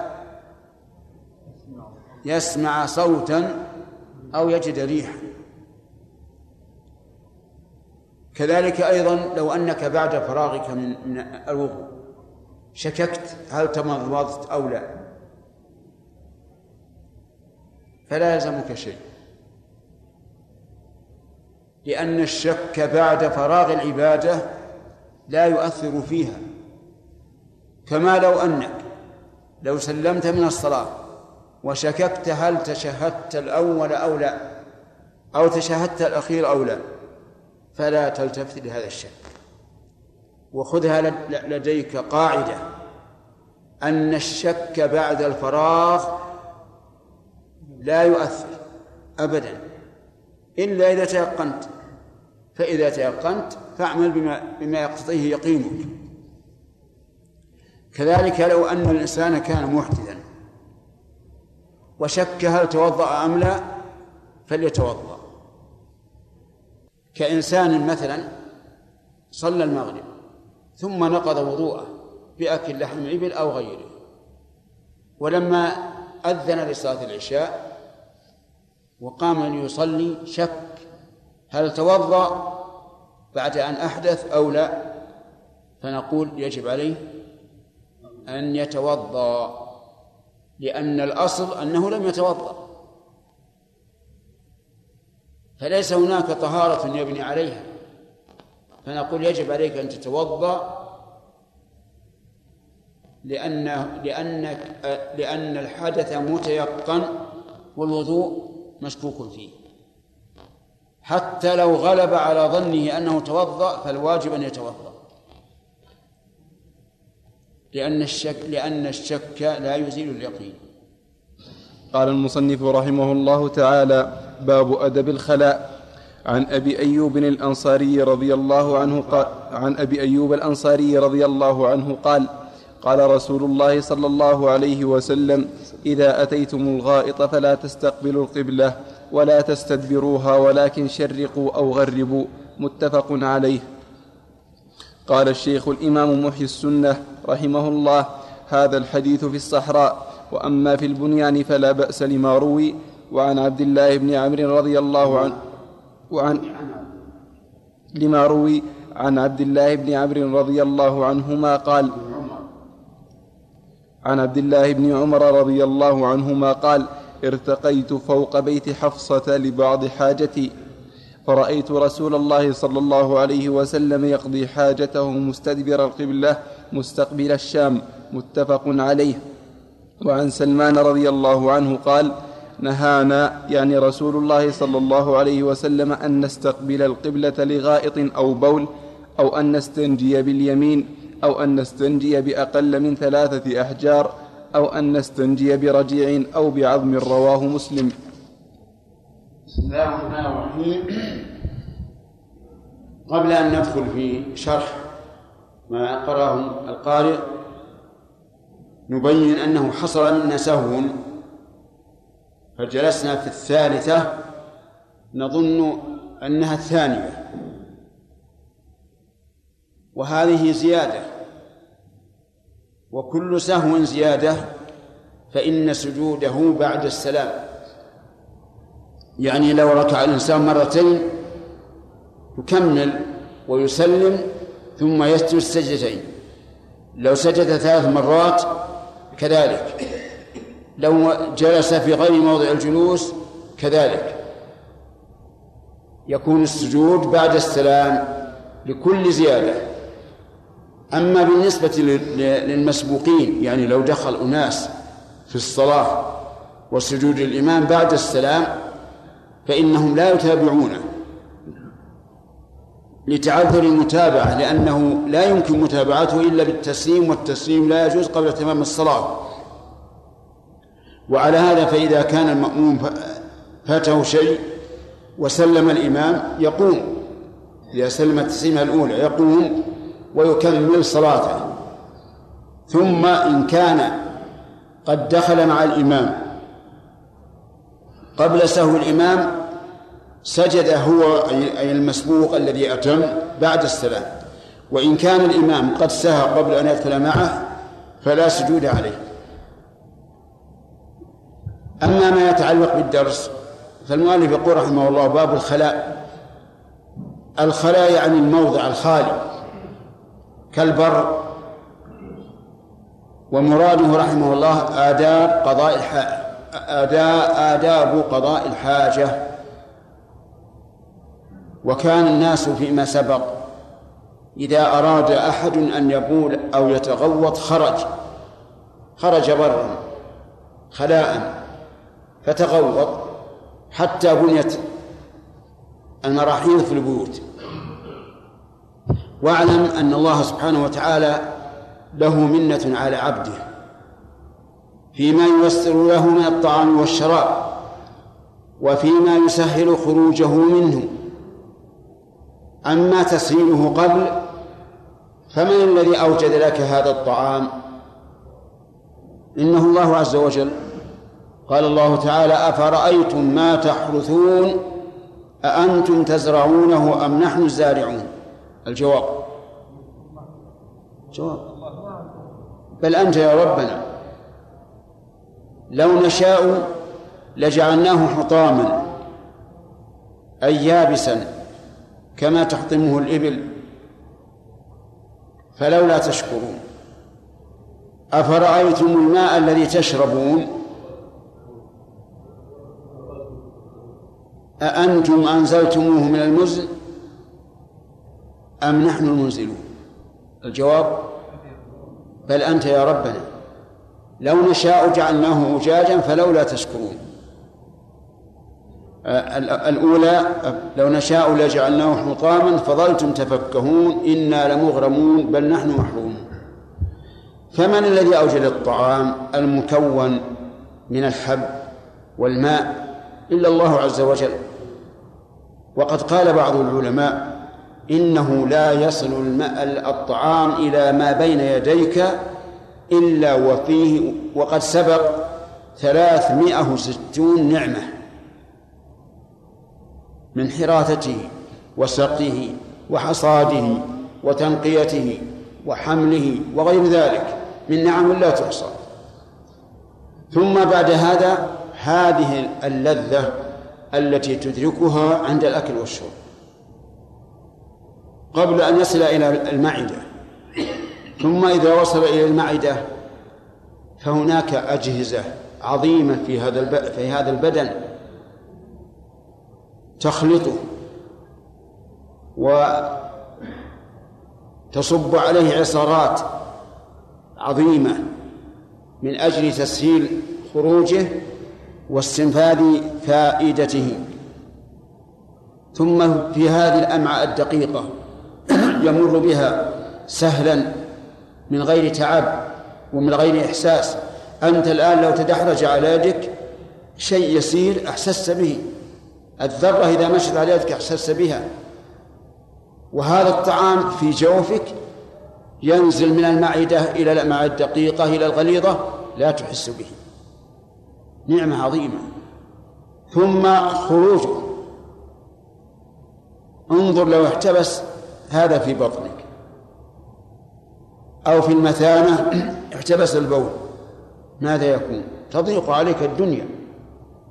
B: يسمع صوتا أو يجد ريحا. كذلك أيضا لو أنك بعد فراغك من الوضوء شككت هل تمضمضت أو لا؟ فلا يلزمك شيء. لأن الشك بعد فراغ العبادة لا يؤثر فيها. كما لو أنك لو سلمت من الصلاة وشككت هل تشهدت الأول أو لا؟ أو تشهدت الأخير أو لا؟ فلا تلتفت لهذا الشك. وخذها لديك قاعدة أن الشك بعد الفراغ لا يؤثر أبدا. إلا إذا تيقنت فإذا تيقنت فاعمل بما بما يقتضيه يقينك. كذلك لو أن الإنسان كان محدثا وشك هل توضأ أم لا فليتوضأ. كإنسان مثلا صلى المغرب ثم نقض وضوءه بأكل لحم إبل أو غيره ولما أذن لصلاة العشاء وقام ليصلي شك هل توضأ بعد أن أحدث أو لا فنقول يجب عليه أن يتوضأ لأن الأصل أنه لم يتوضأ. فليس هناك طهارة يبني عليها. فنقول يجب عليك أن تتوضأ لأن لأنك لأن الحدث متيقن والوضوء مشكوك فيه. حتى لو غلب على ظنه أنه توضأ فالواجب أن يتوضأ. لأن الشك لأن الشك لا يزيل اليقين.
C: قال المصنف رحمه الله تعالى باب أدب الخلاء. عن أبي أيوب الأنصاري رضي الله عنه قال عن أبي أيوب الأنصاري رضي الله عنه قال قال رسول الله صلى الله عليه وسلم إذا أتيتم الغائط فلا تستقبلوا القبلة ولا تستدبروها ولكن شرقوا أو غربوا. متفق عليه. قال الشيخ الإمام محيي السنة رحمه الله هذا الحديث في الصحراء وأما في البنيان فلا بأس لما روي وعن عبد الله بن عمرو رضي الله عنه وعن لما روي عن عبد الله بن عمرو رضي الله عنهما قال عن عبد الله بن عمر رضي الله عنهما قال ارتقيت فوق بيت حفصة لبعض حاجتي فرأيت رسول الله صلى الله عليه وسلم يقضي حاجته مستدبر القبلة مستقبل الشام متفق عليه. وعن سلمان رضي الله عنه قال نهانا يعني رسول الله صلى الله عليه وسلم أن نستقبل القبلة لغائط أو بول أو أن نستنجي باليمين أو أن نستنجي بأقل من ثلاثة أحجار أو أن نستنجي برجيع أو بعظم رواه مسلم.
B: بسم الله الرحمن الرحيم. قبل أن ندخل في شرح ما قرأه القارئ نبين أنه حصل منا فجلسنا في الثالثة؟ نظن أنها الثانية. وهذه زيادة. وكل سهو زيادة فإن سجوده بعد السلام. يعني لو ركع الإنسان مرتين يكمل ويسلم ثم يسجد السجدتين. لو سجد ثلاث مرات كذلك. لو جلس في غير موضع الجلوس كذلك. يكون السجود بعد السلام لكل زيادة. أما بالنسبة للمسبوقين يعني لو دخل أناس في الصلاة وسجود الإمام بعد السلام فإنهم لا يتابعونه. لتعذر المتابعة لأنه لا يمكن متابعته إلا بالتسليم والتسليم لا يجوز قبل تمام الصلاة. وعلى هذا فإذا كان المأموم فاته شيء وسلم الإمام يقوم. إذا سلم التسليمة الأولى يقوم ويكمل صلاته. ثم إن كان قد دخل مع الإمام قبل سهو الإمام سجد هو أي المسبوق الذي أتم بعد السلام. وإن كان الإمام قد سهى قبل أن يدخل معه فلا سجود عليه. أما ما يتعلق بالدرس فالمؤلف يقول رحمه الله باب الخلاء. الخلاء يعني الموضع الخالي كالبر. ومراده رحمه الله آداب قضاء الحاجة آداب قضاء الحاجة. وكان الناس فيما سبق إذا أراد أحد أن يبول أو يتغوط خرج خرج برا خلاء. فتغوط حتى بنيت المراحيض في البيوت. واعلم أن الله سبحانه وتعالى له منة على عبده فيما ييسر له من الطعام والشراب وفيما يسهل خروجه منه. أما تسهيله قبل فمن الذي أوجد لك هذا الطعام؟ إنه الله عز وجل قال الله تعالى أفرأيتم ما تحرثون أأنتم تزرعونه أم نحن الزارعون؟ الجواب. جواب. بل أنت يا ربنا لو نشاء لجعلناه حطاما أي يابسا كما تحطمه الإبل فلولا تشكرون. أفرأيتم الماء الذي تشربون؟ أأنتم أنزلتموه من المزن أم نحن المنزلون؟ الجواب بل أنت يا ربنا. لو نشاء جعلناه أجاجا فلولا تشكرون. الأولى لو نشاء لجعلناه حطاما فظلتم تفكهون إنا لمغرمون بل نحن محرومون. فمن الذي أوجد الطعام المكون من الحب والماء إلا الله عز وجل؟ وقد قال بعض العلماء إنه لا يصل الماء الطعام إلى ما بين يديك إلا وفيه وقد سبق ثلاثمائة وستون نعمة من حراثته وسقيه وحصاده وتنقيته وحمله وغير ذلك من نعم لا تحصى. ثم بعد هذا هذه اللذة التي تدركها عند الأكل والشرب. قبل أن يصل إلى المعدة. ثم إذا وصل إلى المعدة فهناك أجهزة عظيمة في هذا في هذا البدن تخلطه وتصب عليه عصارات عظيمة من أجل تسهيل خروجه واستنفاذ فائدته. ثم في هذه الأمعاء الدقيقة يمر بها سهلا من غير تعب ومن غير إحساس. أنت الآن لو تدحرج على يدك شيء يسير أحسست به. الذرة إذا مشت على يدك أحسست بها. وهذا الطعام في جوفك ينزل من المعدة إلى الأمعاء الدقيقة إلى الغليظة لا تحس به. نعمة عظيمة. ثم خروجه انظر لو احتبس هذا في بطنك. أو في المثانة احتبس البول. ماذا يكون؟ تضيق عليك الدنيا.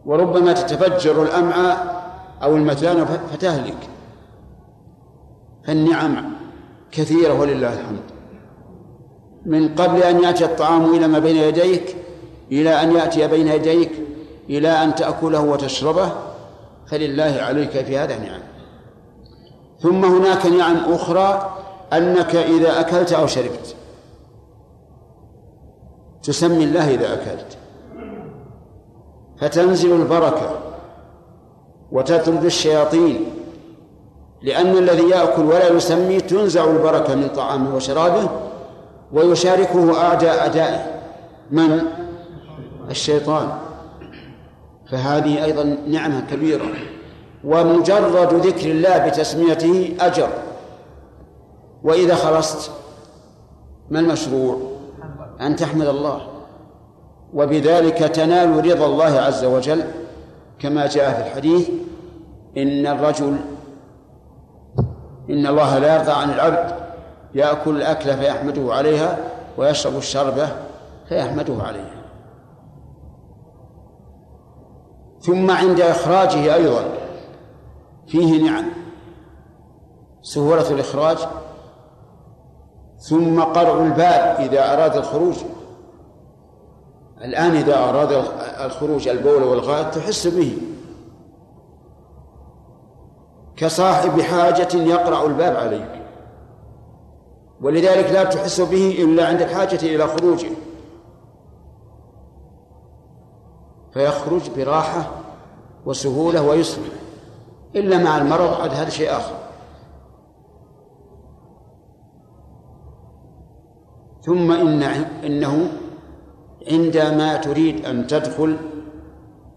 B: وربما تتفجر الأمعاء أو المثانة فتهلك. فالنعم كثيرة ولله الحمد. من قبل أن يأتي الطعام إلى ما بين يديك إلى أن يأتي بين يديك إلى أن تأكله وتشربه فلله عليك في هذا نعم ثم هناك نعم أخرى أنك إذا أكلت أو شربت. تسمي الله إذا أكلت. فتنزل البركة وتطرد الشياطين لأن الذي يأكل ولا يسمي تنزع البركة من طعامه وشرابه ويشاركه أعداء أعدائه من؟ الشيطان. فهذه أيضا نعمة كبيرة. ومجرد ذكر الله بتسميته أجر. وإذا خلصت ما المشروع؟ أن تحمد الله. وبذلك تنال رضا الله عز وجل. كما جاء في الحديث إن الرجل إن الله لا يرضى عن العبد يأكل الأكل فيحمده عليها ويشرب الشربة فيحمده عليها. ثم عند إخراجه أيضا. فيه نعم. سهولة الإخراج. ثم قرع الباب إذا أراد الخروج. الآن إذا أراد الخروج البول والغائط تحس به. كصاحب حاجة يقرع الباب عليك. ولذلك لا تحس به إلا عند الحاجة إلى خروجه. فيخرج براحة وسهولة ويسر. إلا مع المرض عاد هذا شيء آخر. ثم إن إنه عندما تريد أن تدخل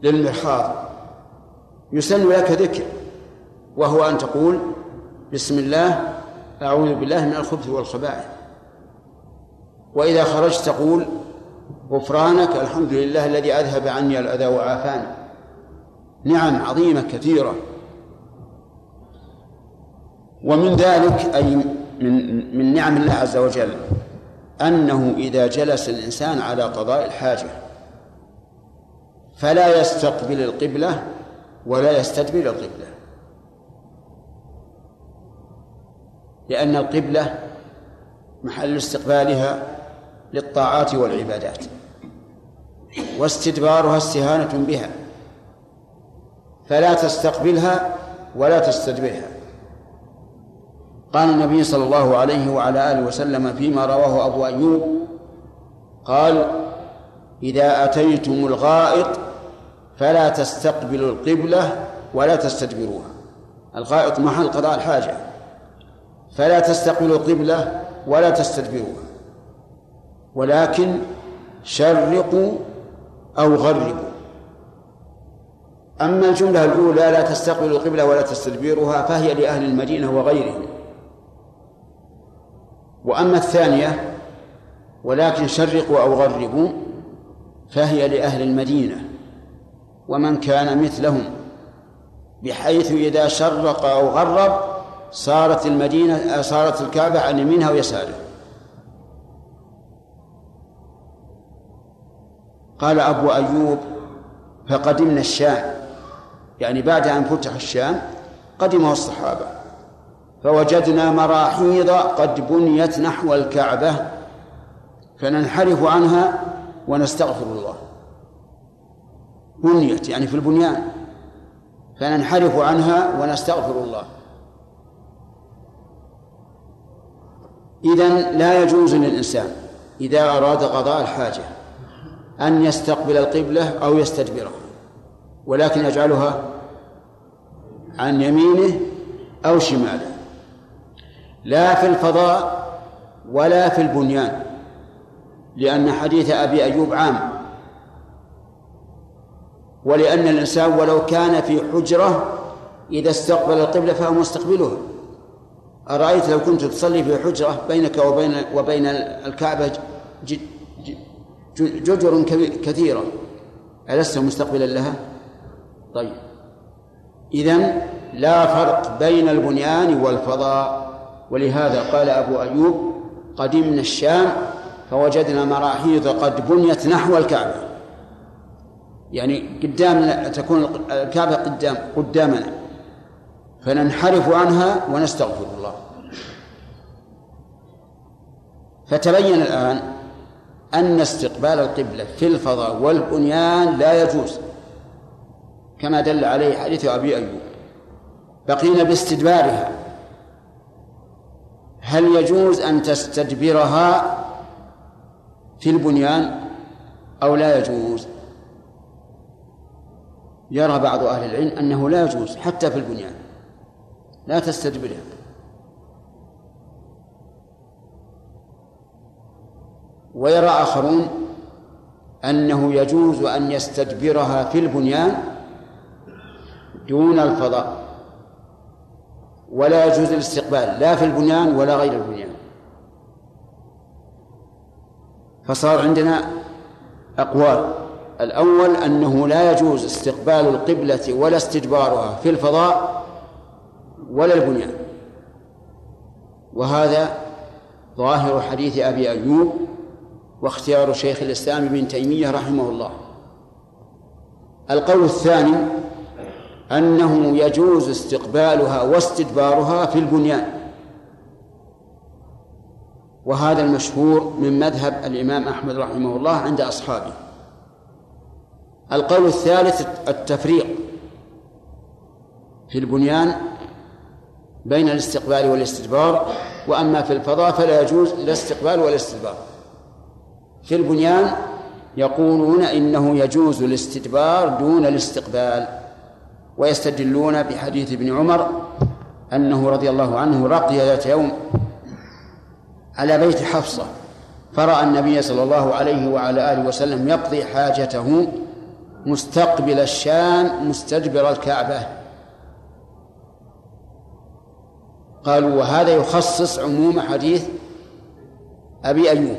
B: للمرحاض يسن لك ذكر وهو أن تقول بسم الله أعوذ بالله من الخبث والخبائث. وإذا خرجت تقول غفرانك الحمد لله الذي أذهب عني الأذى وعافاني نعم عظيمة كثيرة. ومن ذلك أي من من نعم الله عز وجل أنه إذا جلس الإنسان على قضاء الحاجة فلا يستقبل القبلة ولا يستدبر القبلة. لأن القبلة محل استقبالها للطاعات والعبادات. واستدبارها استهانة بها. فلا تستقبلها ولا تستدبرها. قال النبي صلى الله عليه وعلى آله وسلم فيما رواه أبو أيوب قال إذا أتيتم الغائط فلا تستقبلوا القبلة ولا تستدبروها. الغائط محل قضاء الحاجة. فلا تستقبلوا القبلة ولا تستدبروها. ولكن شرقوا أو غربوا. أما الجملة الأولى لا تستقبلوا القبلة ولا تستدبروها فهي لأهل المدينة وغيرهم. وأما الثانية ولكن شرقوا أو غربوا فهي لأهل المدينة ومن كان مثلهم بحيث إذا شرق أو غرب صارت المدينة صارت الكعبة عن يمينها ويسارها قال أبو أيوب فقدمنا الشام. يعني بعد أن فتح الشام قدمه الصحابة. فوجدنا مراحيض قد بنيت نحو الكعبة فننحرف عنها ونستغفر الله. بنيت يعني في البنيان. فننحرف عنها ونستغفر الله. إذن لا يجوز للإنسان إذا أراد قضاء الحاجة. أن يستقبل القبلة أو يستدبرها ولكن يجعلها عن يمينه أو شماله لا في الفضاء ولا في البنيان لأن حديث أبي أيوب عام ولأن الإنسان ولو كان في حجرة إذا استقبل القبلة فهو مستقبلها أرأيت لو كنت تصلي في حجرة بينك وبين وبين الكعبة جدر كثيرة. ألست مستقبلا لها؟ طيب. إذن لا فرق بين البنيان والفضاء. ولهذا قال أبو أيوب قدمنا الشام فوجدنا مراحيض قد بنيت نحو الكعبة. يعني قدام تكون الكعبة قدام قدامنا. فننحرف عنها ونستغفر الله. فتبين الآن أن استقبال القبلة في الفضاء والبنيان لا يجوز كما دل عليه حديث أبي أيوب. بقينا باستدبارها. هل يجوز أن تستدبرها في البنيان أو لا يجوز؟ يرى بعض أهل العلم أنه لا يجوز حتى في البنيان. لا تستدبرها. ويرى آخرون أنه يجوز أن يستدبرها في البنيان دون الفضاء. ولا يجوز الاستقبال لا في البنيان ولا غير البنيان. فصار عندنا أقوال. الأول أنه لا يجوز استقبال القبلة ولا استدبارها في الفضاء ولا البنيان. وهذا ظاهر حديث أبي أيوب واختيار شيخ الإسلام ابن تيمية رحمه الله. القول الثاني أنه يجوز استقبالها واستدبارها في البنيان. وهذا المشهور من مذهب الإمام أحمد رحمه الله عند أصحابه. القول الثالث التفريق في البنيان بين الاستقبال والاستدبار وأما في الفضاء فلا يجوز لا استقبال ولا استدبار في البنيان يقولون إنه يجوز الاستدبار دون الاستقبال ويستدلون بحديث ابن عمر أنه رضي الله عنه رقي ذات يوم على بيت حفصة فرأى النبي صلى الله عليه وعلى آله وسلم يقضي حاجته مستقبل الشام مستدبر الكعبة. قالوا وهذا يخصص عموم حديث أبي أيوب.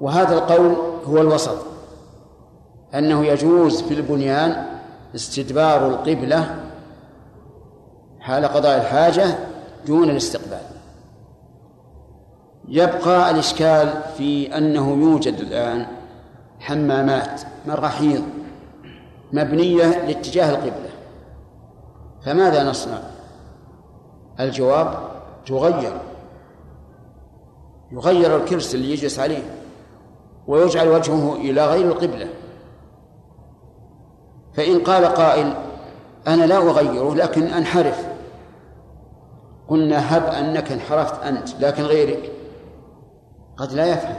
B: وهذا القول هو الوسط أنه يجوز في البنيان استدبار القبلة حال قضاء الحاجة دون الاستقبال. يبقى الإشكال في أنه يوجد الآن حمامات مراحيض مبنية لاتجاه القبلة. فماذا نصنع؟ الجواب تغير. يغير الكرسي اللي يجلس عليه. ويجعل وجهه إلى غير القبلة. فإن قال قائل أنا لا أغيره لكن أنحرف. قلنا هب أنك انحرفت أنت لكن غيرك. قد لا يفهم.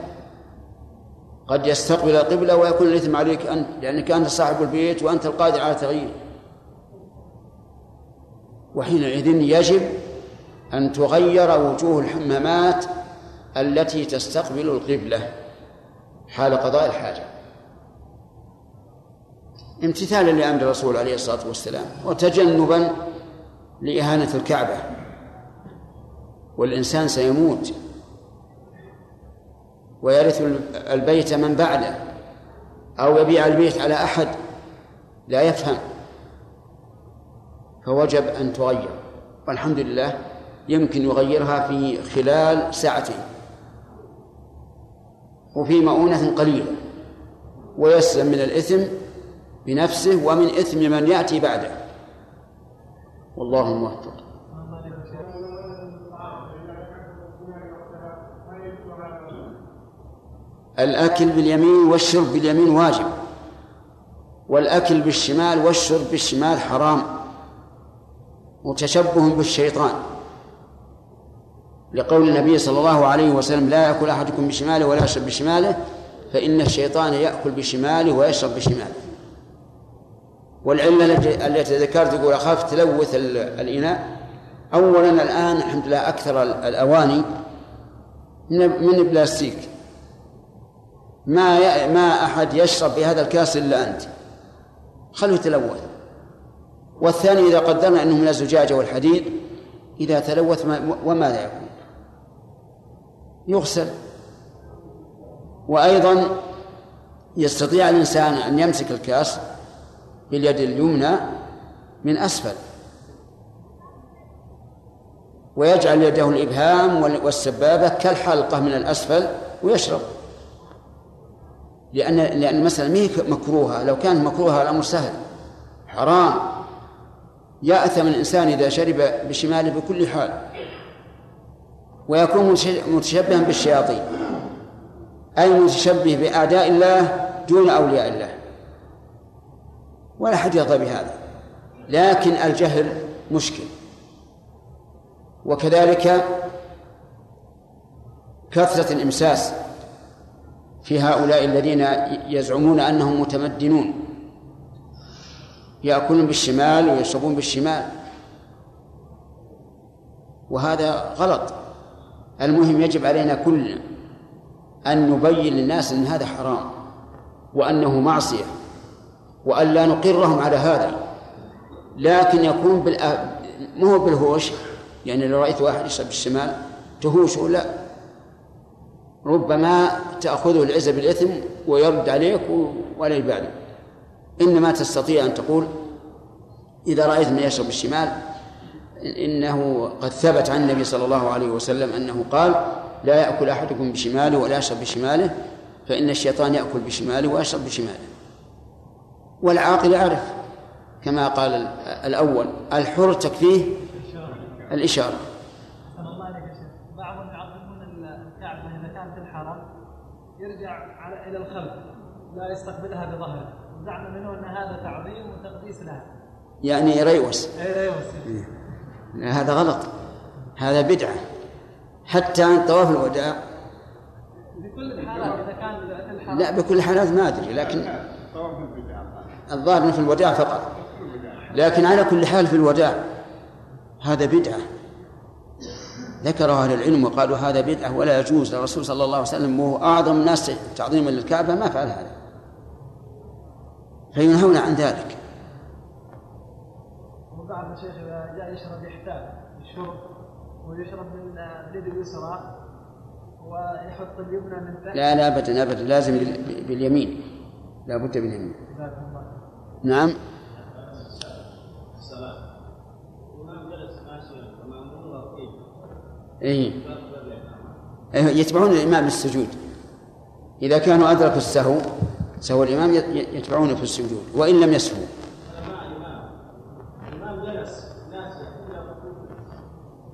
B: قد يستقبل القبلة ويكون الإثم عليك أنت لأنك أنت صاحب البيت وأنت القادر على تغييره وحينئذ يجب أن تغير وجوه الحمامات التي تستقبل القبلة. حال قضاء الحاجة. امتثالا لأمر الرسول عليه الصلاة والسلام وتجنبا لإهانة الكعبة. والإنسان سيموت. ويرث البيت من بعده. أو يبيع البيت على أحد. لا يفهم. فوجب أن تغير. والحمد لله يمكن يغيرها في خلال ساعتين. وفي مؤونة قليلة ويسلم من الإثم بنفسه ومن إثم من يأتي بعده. والله موفق. الأكل باليمين والشرب باليمين واجب والأكل بالشمال والشرب بالشمال حرام وتشبه بالشيطان. لقول النبي صلى الله عليه وسلم لا يأكل أحدكم بشماله ولا يشرب بشماله فإن الشيطان يأكل بشماله ويشرب بشماله. والعلة التي ذكرت يقول أخاف تلوث الإناء. أولا الآن الحمد لله أكثر الأواني من البلاستيك. ما ما أحد يشرب بهذا الكاس إلا أنت. خلوه يتلوث. والثاني إذا قدرنا أنه من الزجاجة والحديد إذا تلوث وماذا يكون. يغسل. وأيضا يستطيع الإنسان أن يمسك الكأس باليد اليمنى من أسفل ويجعل يده الإبهام والسبابة كالحلقة من الأسفل ويشرب. لأن لأن المسألة ما هي مكروهة. لو كانت مكروهة الأمر سهل. حرام. يأثم الإنسان إذا شرب بشماله بكل حال. ويكون متشبها بالشياطين أي متشبه بأعداء الله دون أولياء الله. ولا أحد يرضى بهذا. لكن الجهل مشكل. وكذلك كثرة الإمساس في هؤلاء الذين يزعمون أنهم متمدنون. يأكلون بالشمال ويشربون بالشمال. وهذا غلط. المهم يجب علينا كلنا أن نبين للناس أن هذا حرام وأنه معصية وأن لا نقرهم على هذا. لكن يكون بالأ... مو بالهوش يعني لو رأيت واحد يشرب بالشمال تهوش لا ربما تأخذه العزة بالإثم ويرد عليك ولا يبالي. إنما تستطيع أن تقول إذا رأيت من يشرب بالشمال إنه قد ثبت عن النبي صلى الله عليه وسلم أنه قال لا يأكل أحدكم بشماله ولا يشرب بشماله فإن الشيطان يأكل بشماله ويشرب بشماله. والعاقل يعرف كما قال الأول الحر تكفيه الإشارة.
D: بعضهم يعظمون الكعبة إذا كانت الحرم يرجع على إلى الخلف لا يستقبلها بظهره زعم منه أن هذا تعظيم وتقديس لها
B: يعني يريوس
D: أي ريوس.
B: هذا غلط. هذا بدعة. حتى عن طواف الوداع
D: بكل الحالات إذا كان
B: لا بكل الحالات ما أدري لكن الظاهر في الوداع فقط. لكن على كل حال في الوداع هذا بدعة. ذكره أهل العلم وقالوا هذا بدعة ولا يجوز. للرسول صلى الله عليه وسلم وهو أعظم الناس تعظيما للكعبة ما فعل هذا. فينهون عن ذلك.
D: وبعض الشيخ إذا جاء يشرب يحتاج الشرب ويشرب من اليد اليسرى ويحط اليمنى من تحت.
B: لا لا أبدا أبدا لازم باليمين. لا بد باليمين نعم. إيه. إيه يتبعون الإمام بالسجود إذا كانوا أدركوا السهو سهو الإمام يتبعونه في السجود وإن لم يسهوا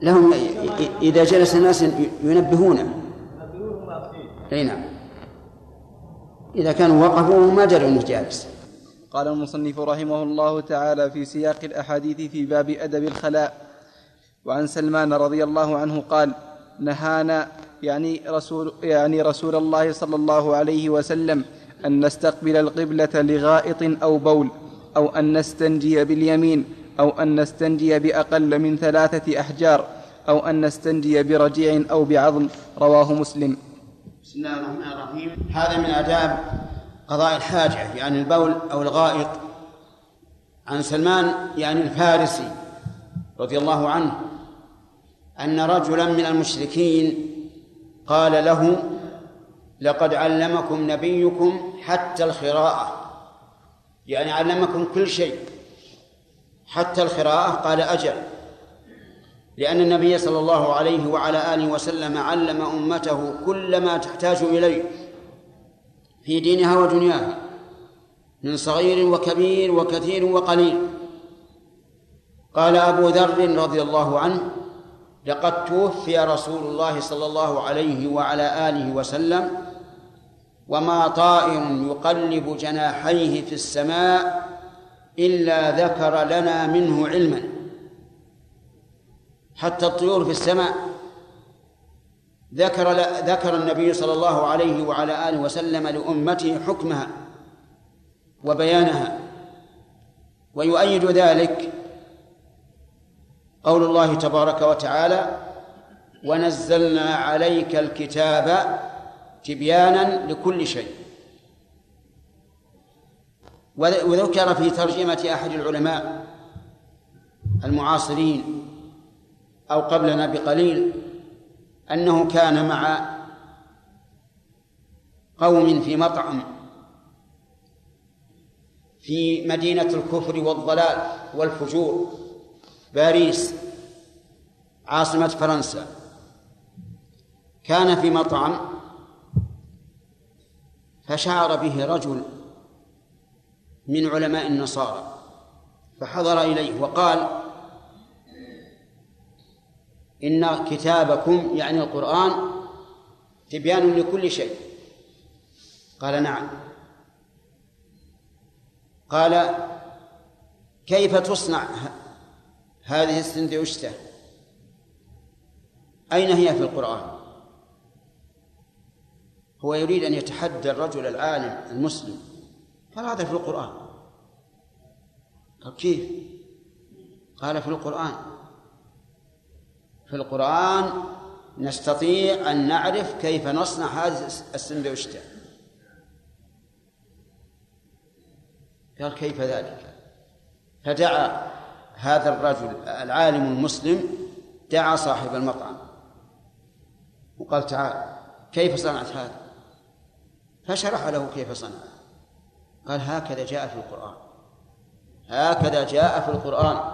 B: لهم إذا جلس الناس ينبهونه أي نعم. إذا كانوا وقفوا ما دروا أنه جالس
C: قال المصنف رحمه الله تعالى في سياق الأحاديث في باب أدب الخلاء وعن سلمان رضي الله عنه قال نهانا يعني رسول يعني رسول الله صلى الله عليه وسلم أن نستقبل القبلة لغائط أو بول أو أن نستنجي باليمين أو أن نستنجي بأقل من ثلاثة أحجار أو أن نستنجي برجيع أو بعظم رواه مسلم.
B: بسم الله الرحمن الرحيم. هذا من آداب قضاء الحاجة يعني البول أو الغائط. عن سلمان يعني الفارسي رضي الله عنه أن رجلا من المشركين قال له لقد علمكم نبيكم حتى الخراءة. يعني علمكم كل شيء. حتى الخراءة قال أجل. لأن النبي صلى الله عليه وعلى آله وسلم علم أمته كل ما تحتاج إليه في دينها ودنياها من صغير وكبير وكثير وقليل. قال أبو ذر رضي الله عنه لقد توفي رسول الله صلى الله عليه وعلى آله وسلم وما طائر يقلب جناحيه في السماء إلا ذكر لنا منه علما. حتى الطيور في السماء. ذكر ذكر النبي صلى الله عليه وعلى آله وسلم لأمته حكمها وبيانها. ويؤيد ذلك قول الله تبارك وتعالى ونزلنا عليك الكتاب تبيانا لكل شيء. وذكر في ترجمة أحد العلماء المعاصرين أو قبلنا بقليل أنه كان مع قوم في مطعم في مدينة الكفر والضلال والفجور باريس عاصمة فرنسا. كان في مطعم فشعر به رجل من علماء النصارى. فحضر إليه وقال إن كتابكم يعني القرآن تبيان لكل شيء. قال نعم. قال كيف تصنع هذه السندوشتة أين هي في القرآن؟ هو يريد أن يتحدى الرجل العالم المسلم. قال هذا في القرآن. قال كيف؟ قال في القرآن. في القرآن نستطيع أن نعرف كيف نصنع هذه السندوشتة قال كيف ذلك؟ فدعا هذا الرجل العالم المسلم دعا صاحب المطعم. وقال تعال كيف صنعت هذا؟ فشرح له كيف صنع قال هكذا جاء في القرآن. هكذا جاء في القرآن.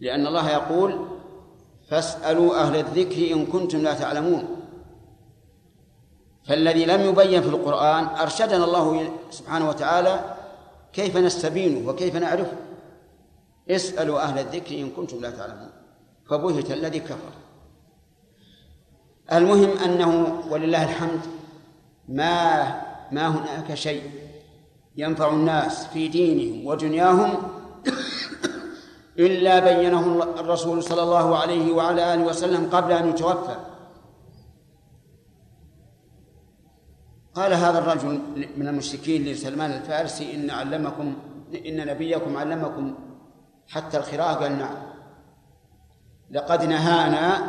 B: لأن الله يقول فاسألوا أهل الذكر إن كنتم لا تعلمون. فالذي لم يبين في القرآن أرشدنا الله سبحانه وتعالى كيف نستبينه وكيف نعرفه. اسألوا أهل الذكر إن كنتم لا تعلمون. فبهت الذي كفر. المهم أنه ولله الحمد ما ما هناك شيء ينفع الناس في دينهم ودنياهم إلا بينه الرسول صلى الله عليه وعلى آله وسلم قبل أن يتوفى. قال هذا الرجل من المشركين لسلمان الفارسي إن علمكم إن نبيكم علمكم حتى الخراء قال نعم لقد نهانا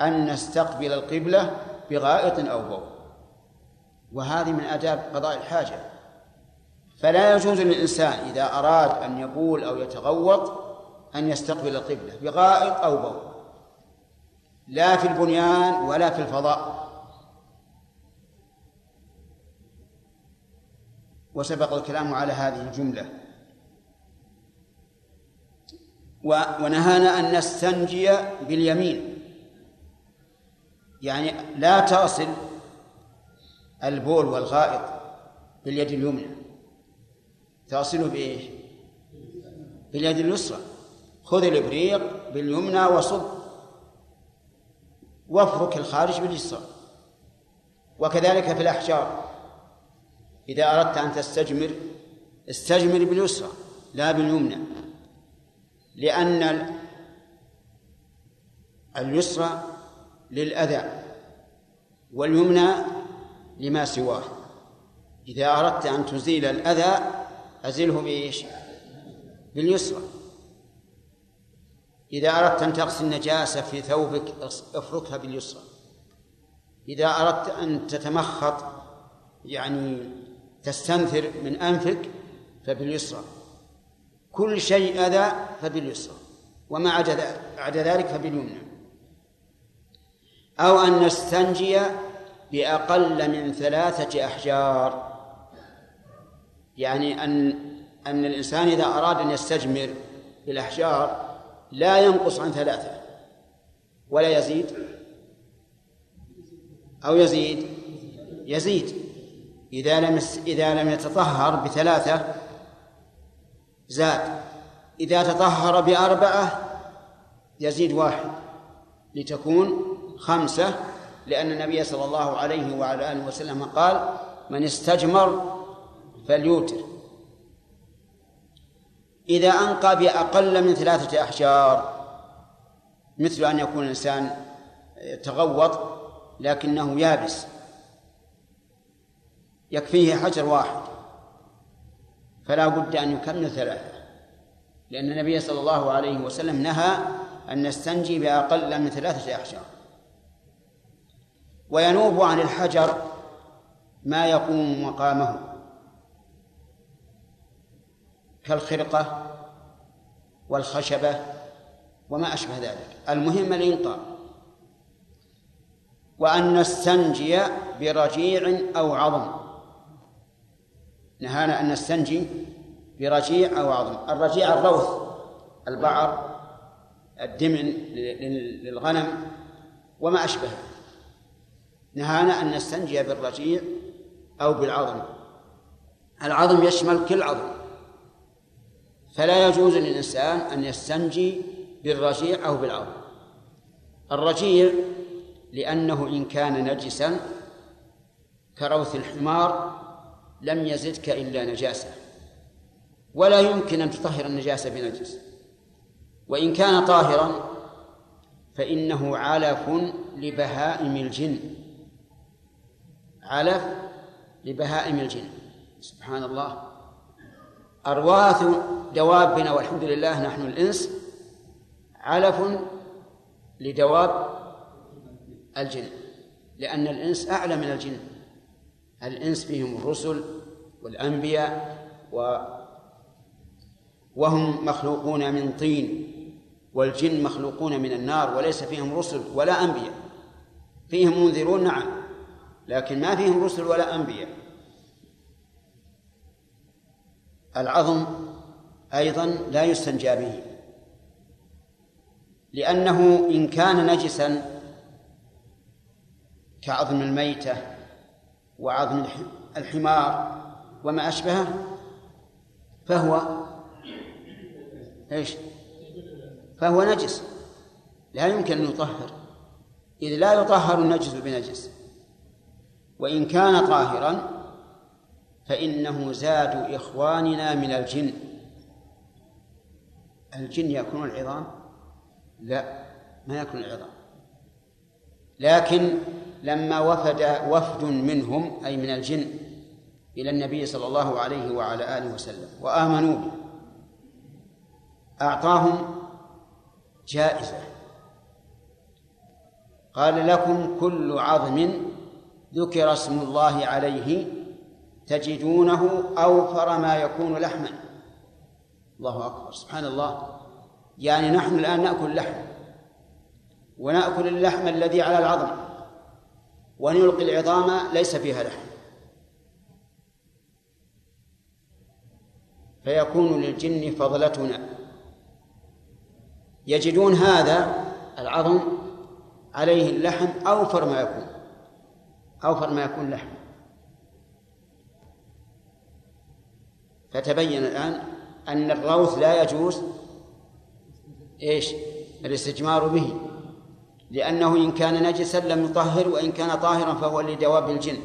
B: أن نستقبل القبلة بغائط أو بول وهذه من آداب قضاء الحاجة. فلا يجوز للإنسان إذا أراد أن يبول أو يتغوط أن يستقبل القبلة بغائط أو بول لا في البنيان ولا في الفضاء. وسبق الكلام على هذه الجملة. ونهانا أن نستنجي باليمين. يعني لا تصل البول والغائط باليد اليمنى. تصله بإيش؟ باليد اليسرى. خذ الإبريق باليمنى وصب. وافرك الخارج باليسرى. وكذلك في الأحجار. إذا أردت أن تستجمر استجمر باليسرى لا باليمنى. لأن اليسرى للأذى واليمنى لما سواه. إذا أردت أن تزيل الأذى أزله بإيش؟ باليسرى. إذا أردت أن تغسل النجاسة في ثوبك افركها باليسرى. إذا أردت أن تتمخط يعني تستنثر من أنفك فباليسرى. كل شيء أذى فباليسرى. وما عدا ذلك فباليمنى. أو أن نستنجي بأقل من ثلاثة أحجار. يعني أن أن الإنسان إذا أراد أن يستجمر بالأحجار لا ينقص عن ثلاثة ولا يزيد أو يزيد يزيد. إذا لم إذا لم يتطهر بثلاثة زاد. إذا تطهر بأربعة يزيد واحد لتكون خمسة لأن النبي صلى الله عليه وعلى آله وسلم قال من استجمر فليوتر. إذا أنقى بأقل من ثلاثة أحجار مثل أن يكون الإنسان تغوط لكنه يابس. يكفيه حجر واحد. فلا بد أن يكمل ثلاثة. لأن النبي صلى الله عليه وسلم نهى أن نستنجي بأقل من ثلاثة أحجار. وينوب عن الحجر ما يقوم مقامه. كالخرقة والخشبة وما أشبه ذلك. المهم الإنقاء وأن نستنجي برجيع أو عظم. نهانا أن نستنجي برجيع أو عظم. الرجيع الروث البعر الدمن للغنم وما أشبهه. نهانا أن نستنجي بالرجيع أو بالعظم. العظم يشمل كل عظم. فلا يجوز للإنسان أن يستنجي بالرجيع أو بالعظم الرجيع لأنه إن كان نجسا كروث الحمار لم يزدك إلا نجاسة. ولا يمكن أن تطهر النجاسة بنجس. وإن كان طاهرا فإنه علف لبهائم الجن. علف لبهائم الجن. سبحان الله. أرواث دوابنا والحمد لله نحن الإنس علف لدواب الجن لأن الإنس أعلى من الجن. الإنس فيهم الرسل والأنبياء و وهم مخلوقون من طين والجن مخلوقون من النار وليس فيهم رسل ولا أنبياء. فيهم منذرون نعم لكن ما فيهم رسل ولا أنبياء. العظم أيضا لا يستنجى به لأنه إن كان نجسا كعظم الميتة وعظم الحمار وما أشبهه فهو إيش؟ فهو نجس لا يمكن أن يطهر إذ لا يطهر النجس بنجس وإن كان طاهرا فإنه زاد إخواننا من الجن. الجن يأكلون العظام؟ لا ما يأكلون العظام. لكن لما وفد وفد منهم أي من الجن إلى النبي صلى الله عليه وعلى آله وسلم وآمنوا به أعطاهم جائزة. قال لكم كل عظم ذكر اسم الله عليه تجدونه أوفر ما يكون لحما. الله أكبر. سبحان الله. يعني نحن الآن نأكل اللحم. ونأكل اللحم الذي على العظم. ونلقي العظام ليس فيها لحم. فيكون للجن فضلتنا. يجدون هذا العظم عليه اللحم أوفر ما يكون. أوفر ما يكون لحم. فتبين الآن أن الروث لا يجوز إيش؟ الاستجمار به لأنه إن كان نجسا لم يطهر وإن كان طاهرا فهو لدواب الجن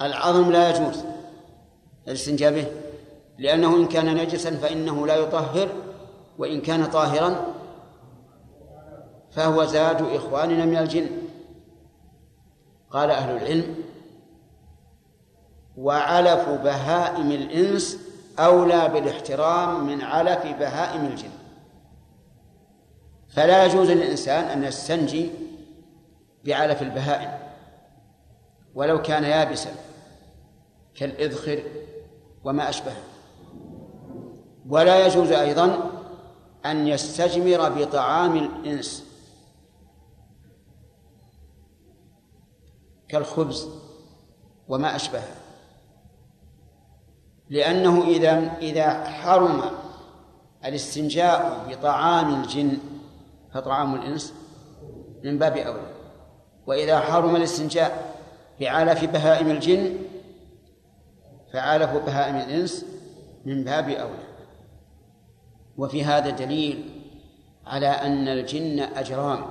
B: العظم لا يجوز الاستنجاء به لأنه إن كان نجسا فإنه لا يطهر وإن كان طاهرا فهو زاد إخواننا من الجن قال أهل العلم وعلف بهائم الإنس أولى بالاحترام من علف بهائم الجن. فلا يجوز للإنسان أن يستنجي بعلف البهائم ولو كان يابسا كالإذخر وما أشبهه. ولا يجوز أيضا أن يستجمر بطعام الإنس كالخبز وما أشبهه. لأنه إذا إذا حرم الاستنجاء بطعام الجن فطعام الإنس من باب أولى. وإذا حرم الاستنجاء بعلف بهائم الجن فعلف بهائم الإنس من باب أولى. وفي هذا دليل على أن الجن أجرام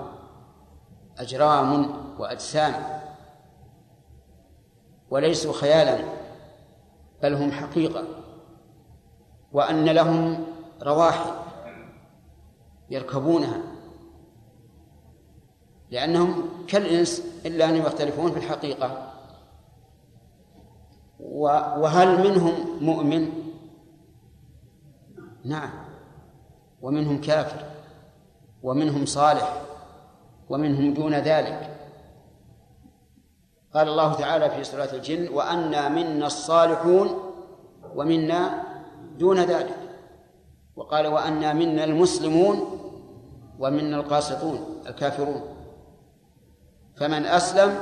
B: أجرام وأجسام وليسوا خيالا. بل هم حقيقة وأن لهم رواحل يركبونها لأنهم كالإنس إلا أنهم يختلفون في الحقيقة. وهل منهم مؤمن؟ نعم. ومنهم كافر ومنهم صالح ومنهم دون ذلك. قال الله تعالى في سورة الجن وأنا منا الصالحون ومنا دون ذلك. وقال وأنا منا المسلمون ومنا القاسطون الكافرون. فمن أسلم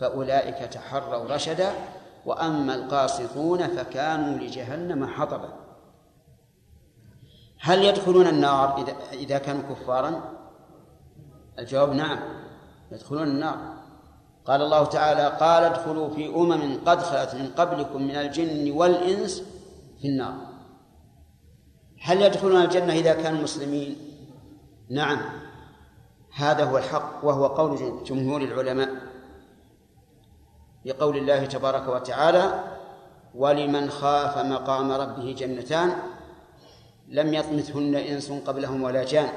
B: فأولئك تحروا رشدا وأما القاسطون فكانوا لجهنم حطبا. هل يدخلون النار إذا كانوا كفارا؟ الجواب نعم يدخلون النار. قال الله تعالى قال ادخلوا في أمم قد خلت من قبلكم من الجن والإنس في النار. هل يدخلون الجنة إذا كانوا مسلمين؟ نعم. هذا هو الحق وهو قول جمهور العلماء. لقول الله تبارك وتعالى ولمن خاف مقام ربه جنتان لم يطمثهن إنس قبلهم ولا جان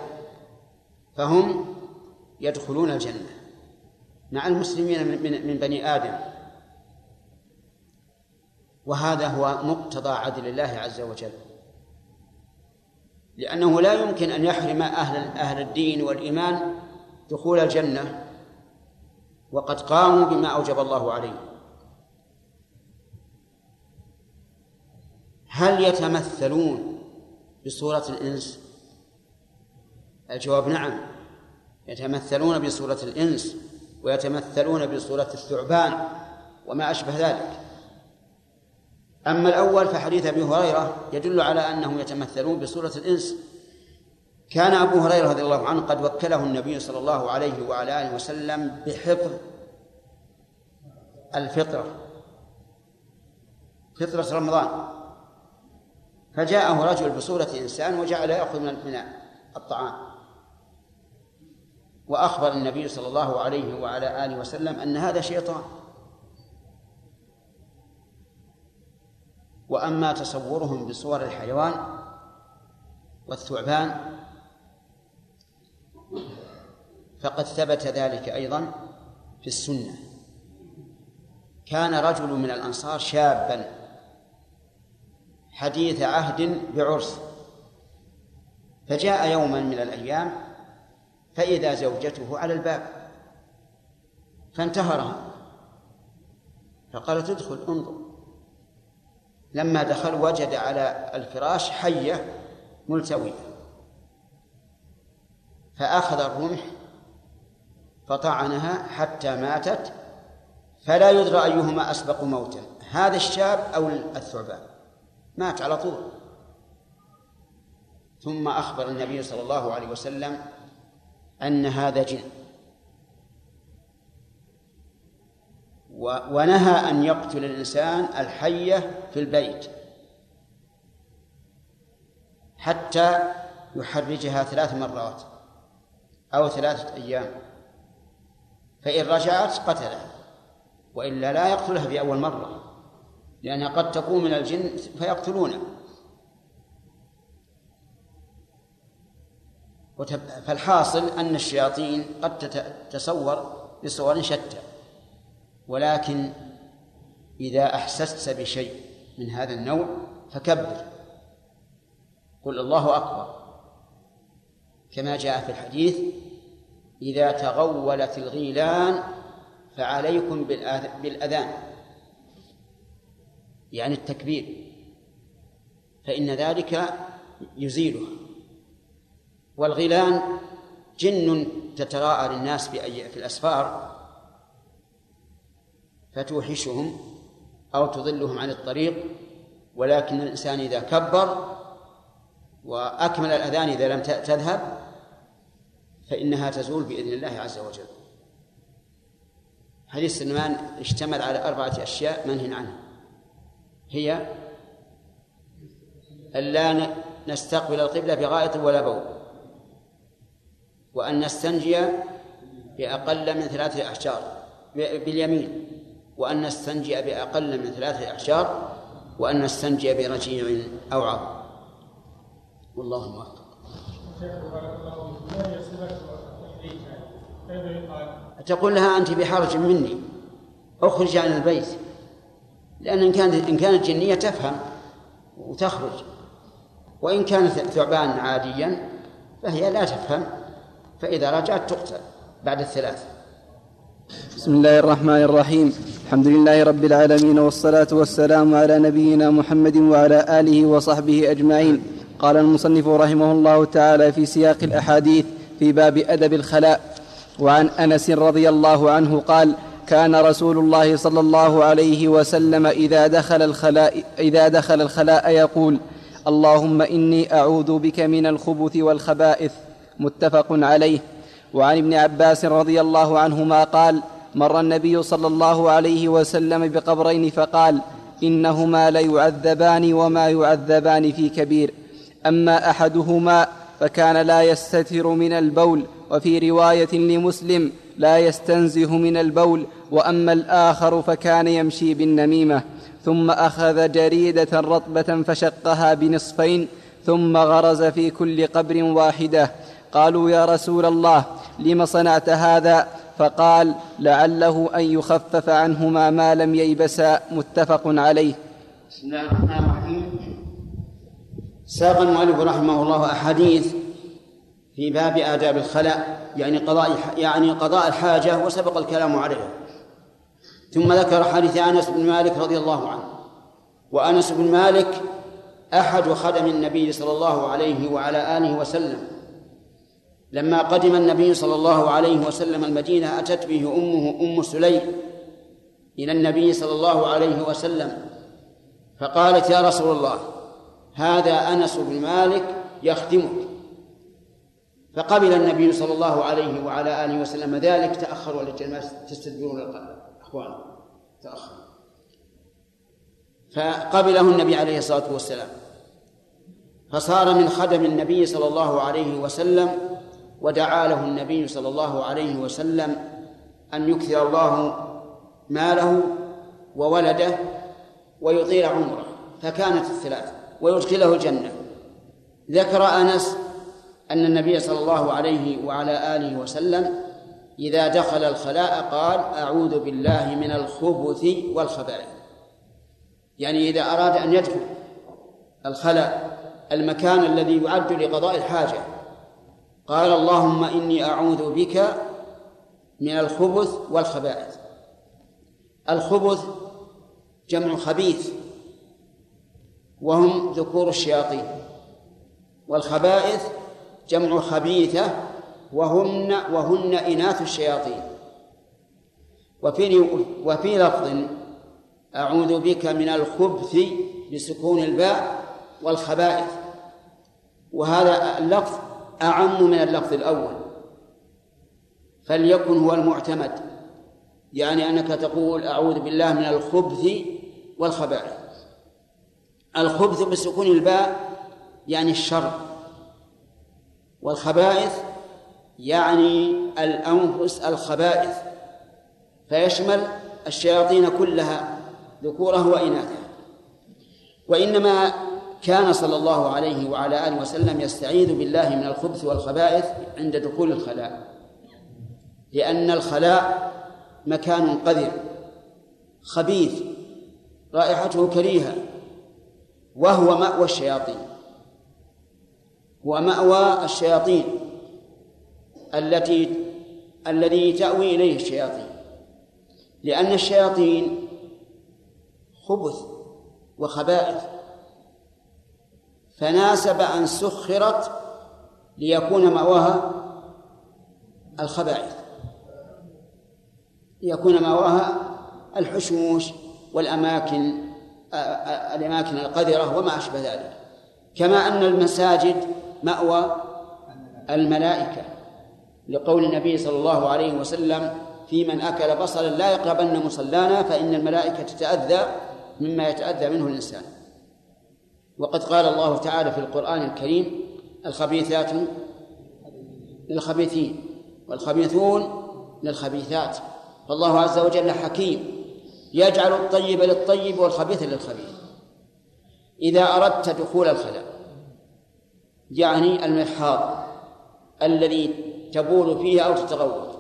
B: فهم يدخلون الجنة. مع المسلمين من بني آدم. وهذا هو مقتضى عدل الله عز وجل. لأنه لا يمكن أن يحرم أهل أهل الدين والإيمان دخول الجنة وقد قاموا بما أوجب الله عليه. هل يتمثلون بصورة الإنس؟ الجواب نعم يتمثلون بصورة الإنس. ويتمثلون بصورة الثعبان وما أشبه ذلك. أما الأول فحديث أبي هريرة يدل على أنهم يتمثلون بصورة الإنس. كان أبو هريرة رضي الله عنه قد وكله النبي صلى الله عليه وعلى آله وسلم بحفظ الفطرة فطرة رمضان. فجاءه رجل بصورة إنسان وجعل يأخذ من الطعام. وأخبر النبي صلى الله عليه وعلى آله وسلم أن هذا شيطان. وأما تصورهم بصور الحيوان والثعبان فقد ثبت ذلك أيضا في السنة. كان رجل من الأنصار شابا حديث عهد بعرس. فجاء يوما من الأيام فإذا زوجته على الباب فانتهرها فقالت ادخل انظر. لما دخل وجد على الفراش حية ملتوية. فأخذ الرمح فطعنها حتى ماتت فلا يدرى أيهما أسبق موتا هذا الشاب أو الثعبان. مات على طول. ثم أخبر النبي صلى الله عليه وسلم أن هذا جن. ونهى أن يقتل الإنسان الحية في البيت. حتى يحرجها ثلاث مرات أو ثلاثة أيام. فإن رجعت قتلها وإلا لا يقتلها في أول مرة لأنها قد تكون من الجن فيقتلونه فالحاصل أن الشياطين قد تتصور بصور شتى. ولكن إذا أحسست بشيء من هذا النوع فكبر. قل الله أكبر. كما جاء في الحديث إذا تغولت الغيلان فعليكم بالأذان. يعني التكبير. فإن ذلك يزيلها. والغيلان جن تتراءى للناس في الأسفار فتوحشهم أو تضلهم عن الطريق ولكن الإنسان إذا كبر وأكمل الأذان إذا لم تذهب فإنها تزول بإذن الله عز وجل. حديث سلمان اشتمل على أربعة أشياء منهي عنها. هي ألا نستقبل القبلة بغائط ولا بول وأن نستنجي بأقل من ثلاثة أحجار باليمين وأن نستنجي بأقل من ثلاثة أحجار وأن نستنجي برجيع أو عظم. والله موفق تقول لها أنت بحرج مني أخرج عن البيت لأن إن كانت إن كانت جنية تفهم وتخرج وإن كانت ثعبان عاديا فهي لا تفهم. فإذا رجعت تقتل بعد الثلاث.
C: بسم الله الرحمن الرحيم. الحمد لله رب العالمين والصلاة والسلام على نبينا محمد وعلى آله وصحبه أجمعين. قال المصنف رحمه الله تعالى في سياق الأحاديث في باب أدب الخلاء. وعن أنس رضي الله عنه قال كان رسول الله صلى الله عليه وسلم إذا دخل الخلاء إذا دخل الخلاء يقول اللهم إني أعوذ بك من الخبث والخبائث. متفق عليه. وعن ابن عباس رضي الله عنهما قال مر النبي صلى الله عليه وسلم بقبرين فقال إنهما ليعذبان وما يعذبان في كبير. أما أحدهما فكان لا يستتر من البول وفي رواية لمسلم لا يستنزه من البول وأما الآخر فكان يمشي بالنميمة. ثم أخذ جريدة رطبة فشقها بنصفين ثم غرز في كل قبر واحدة. قالوا يا رسول الله لم صنعت هذا؟ فقال لعله أن يخفف عنهما ما لم ييبسا متفق عليه.
B: بسم الله الرحمن الرحيم. ساق المؤلف رحمه الله أحاديث في باب آداب الخلاء يعني قضاء يعني قضاء الحاجة وسبق الكلام عليها. ثم ذكر حديث أنس بن مالك رضي الله عنه. وأنس بن مالك أحد خدم النبي صلى الله عليه وعلى آله وسلم. لما قدم النبي صلى الله عليه وسلم المدينة أتت به أمه أم سليم إلى النبي صلى الله عليه وسلم فقالت يا رسول الله هذا أنس بن مالك يخدمك. فقبل النبي صلى الله عليه وعلى آله وسلم ذلك تأخروا الجماعة تستدبرون الأخوان تأخر فقبله النبي عليه الصلاة والسلام. فصار من خدم النبي صلى الله عليه وسلم ودعا له النبي صلى الله عليه وسلم أن يكثر الله ماله وولده ويطيل عمره فكانت الثلاث ويدخله الجنة. ذكر أنس أن النبي صلى الله عليه وعلى آله وسلم إذا دخل الخلاء قال أعوذ بالله من الخبث والخبائث. يعني إذا أراد أن يدخل الخلاء المكان الذي يعد لقضاء الحاجة قال اللهم إني أعوذ بك من الخبث والخبائث. الخبث جمع خبيث وهم ذكور الشياطين. والخبائث جمع خبيثة وهن وهن إناث الشياطين. وفي وفي لفظ أعوذ بك من الخبث بسكون الباء والخبائث. وهذا اللفظ أعم من اللفظ الأول. فليكن هو المعتمد. يعني أنك تقول أعوذ بالله من الخبث والخبائث. الخبث بسكون الباء يعني الشر. والخبائث يعني الأنفس الخبائث. فيشمل الشياطين كلها ذكورها وإناثها. وإنما كان صلى الله عليه وعلى آله وسلم يستعيذ بالله من الخبث والخبائث عند دخول الخلاء. لأن الخلاء مكان قذر خبيث رائحته كريهة وهو مأوى الشياطين. ومأوى الشياطين التي الذي تأوي إليه الشياطين. لأن الشياطين خبث وخبائث. فناسب أن سخرت ليكون مأواها الخبائث ليكون مأواها الحشوش والأماكن الأماكن القذرة وما أشبه ذلك. كما أن المساجد مأوى الملائكة لقول النبي صلى الله عليه وسلم في من أكل بصلا لا يقربن مصلانا فإن الملائكة تتأذى مما يتأذى منه الإنسان. وقد قال الله تعالى في القرآن الكريم الخبيثات للخبيثين والخبيثون للخبيثات. فالله عز وجل حكيم يجعل الطيب للطيب والخبيث للخبيث. إذا أردت دخول الخلاء يعني المرحاض الذي تبول فيه أو تتغوط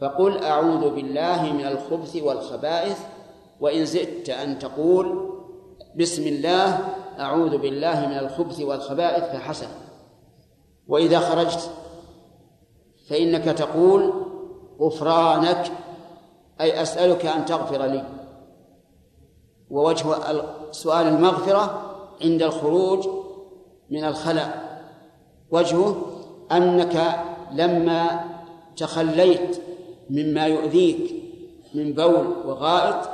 B: فقل أعوذ بالله من الخبث والخبائث وإن زدت أن تقول بسم الله أعوذ بالله من الخبث والخبائث فحسن. وإذا خرجت فإنك تقول غفرانك أي أسألك أن تغفر لي. ووجه سؤال المغفرة عند الخروج من الخلاء. وجهه أنك لما تخليت مما يؤذيك من بول وغائط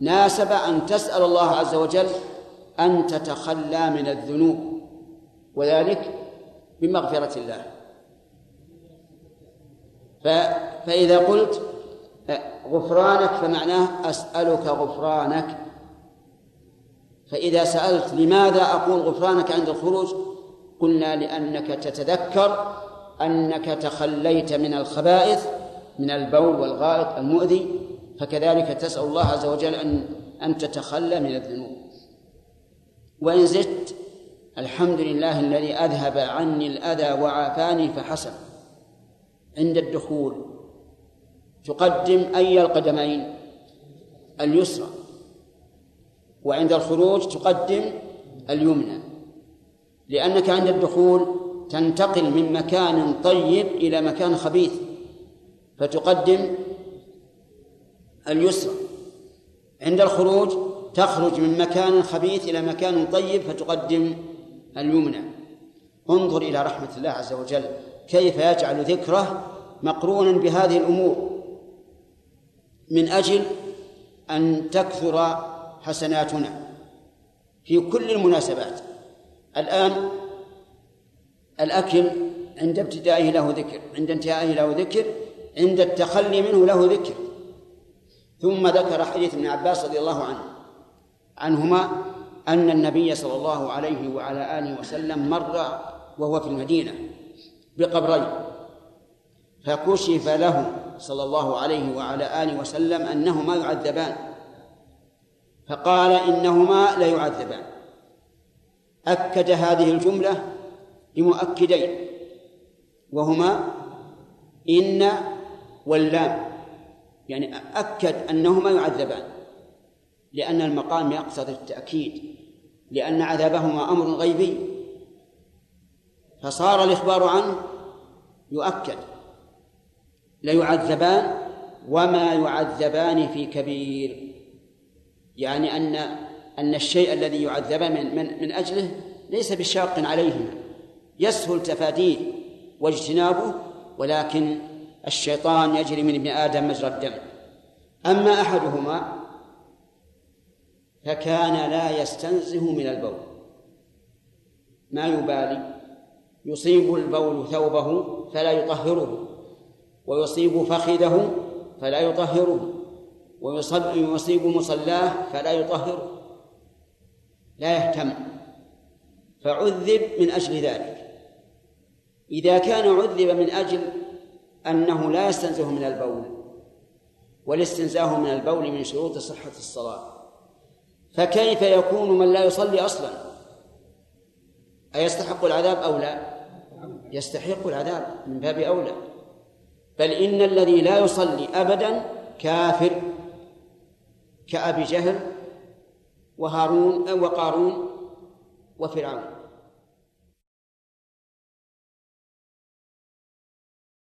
B: ناسب أن تسأل الله عز وجل أن تتخلى من الذنوب وذلك بمغفرة الله. فإذا قلت غفرانك فمعناه أسألك غفرانك. فإذا سألت لماذا أقول غفرانك عند الخروج قلنا لأنك تتذكر أنك تخليت من الخبائث من البول والغائط المؤذي فكذلك تسأل الله عز وجل أن أن تتخلى من الذنوب. وإن زدت الحمد لله الذي أذهب عني الأذى وعافاني فحسن. عند الدخول تقدم أي القدمين؟ اليسرى. وعند الخروج تقدم اليمنى. لأنك عند الدخول تنتقل من مكان طيب إلى مكان خبيث. فتقدم اليسرى. عند الخروج تخرج من مكان خبيث إلى مكان طيب فتقدم اليمنى. انظر إلى رحمة الله عز وجل. كيف يجعل ذكره مقرونا بهذه الأمور. من أجل أن تكثر حسناتنا. في كل المناسبات. الآن الأكل عند ابتدائه له ذكر عند انتهائه له ذكر عند التخلي منه له ذكر. ثم ذكر حديث ابن عباس رضي الله عنه. عنهما أن النبي صلى الله عليه وعلى آله وسلم مر وهو في المدينة بقبرين فكشف له صلى الله عليه وعلى آله وسلم أنهما يعذبان فقال إنهما لا يعذبان أكد هذه الجملة بمؤكدين وهما إن واللام يعني أكد أنهما يعذبان. لأن المقام يقتضي التأكيد لأن عذابهما أمر غيبي. فصار الإخبار عنه يؤكد ليعذبان وما يعذبان في كبير. يعني أن أن الشيء الذي يعذبان من, من, من أجله ليس بشاق عليهما يسهل تفاديه واجتنابه ولكن الشيطان يجري من ابن آدم مجرى الدم. أما أحدهما فكان لا يستنزه من البول. ما يبالي؟ يصيب البول ثوبه فلا يطهره ويصيب فخذه فلا يطهره ويصيب مصلاه فلا يطهره. لا يهتم. فعذب من أجل ذلك. إذا كان عذب من أجل أنه لا يستنزه من البول والاستنزاه من البول من شروط صحة الصلاة. فكيف يكون من لا يصلي أصلا؟ أيستحق العذاب أو لا؟ يستحق العذاب من باب أولى. بل إن الذي لا يصلي أبدا كافر كأبي جهل وهارون وقارون وفرعون.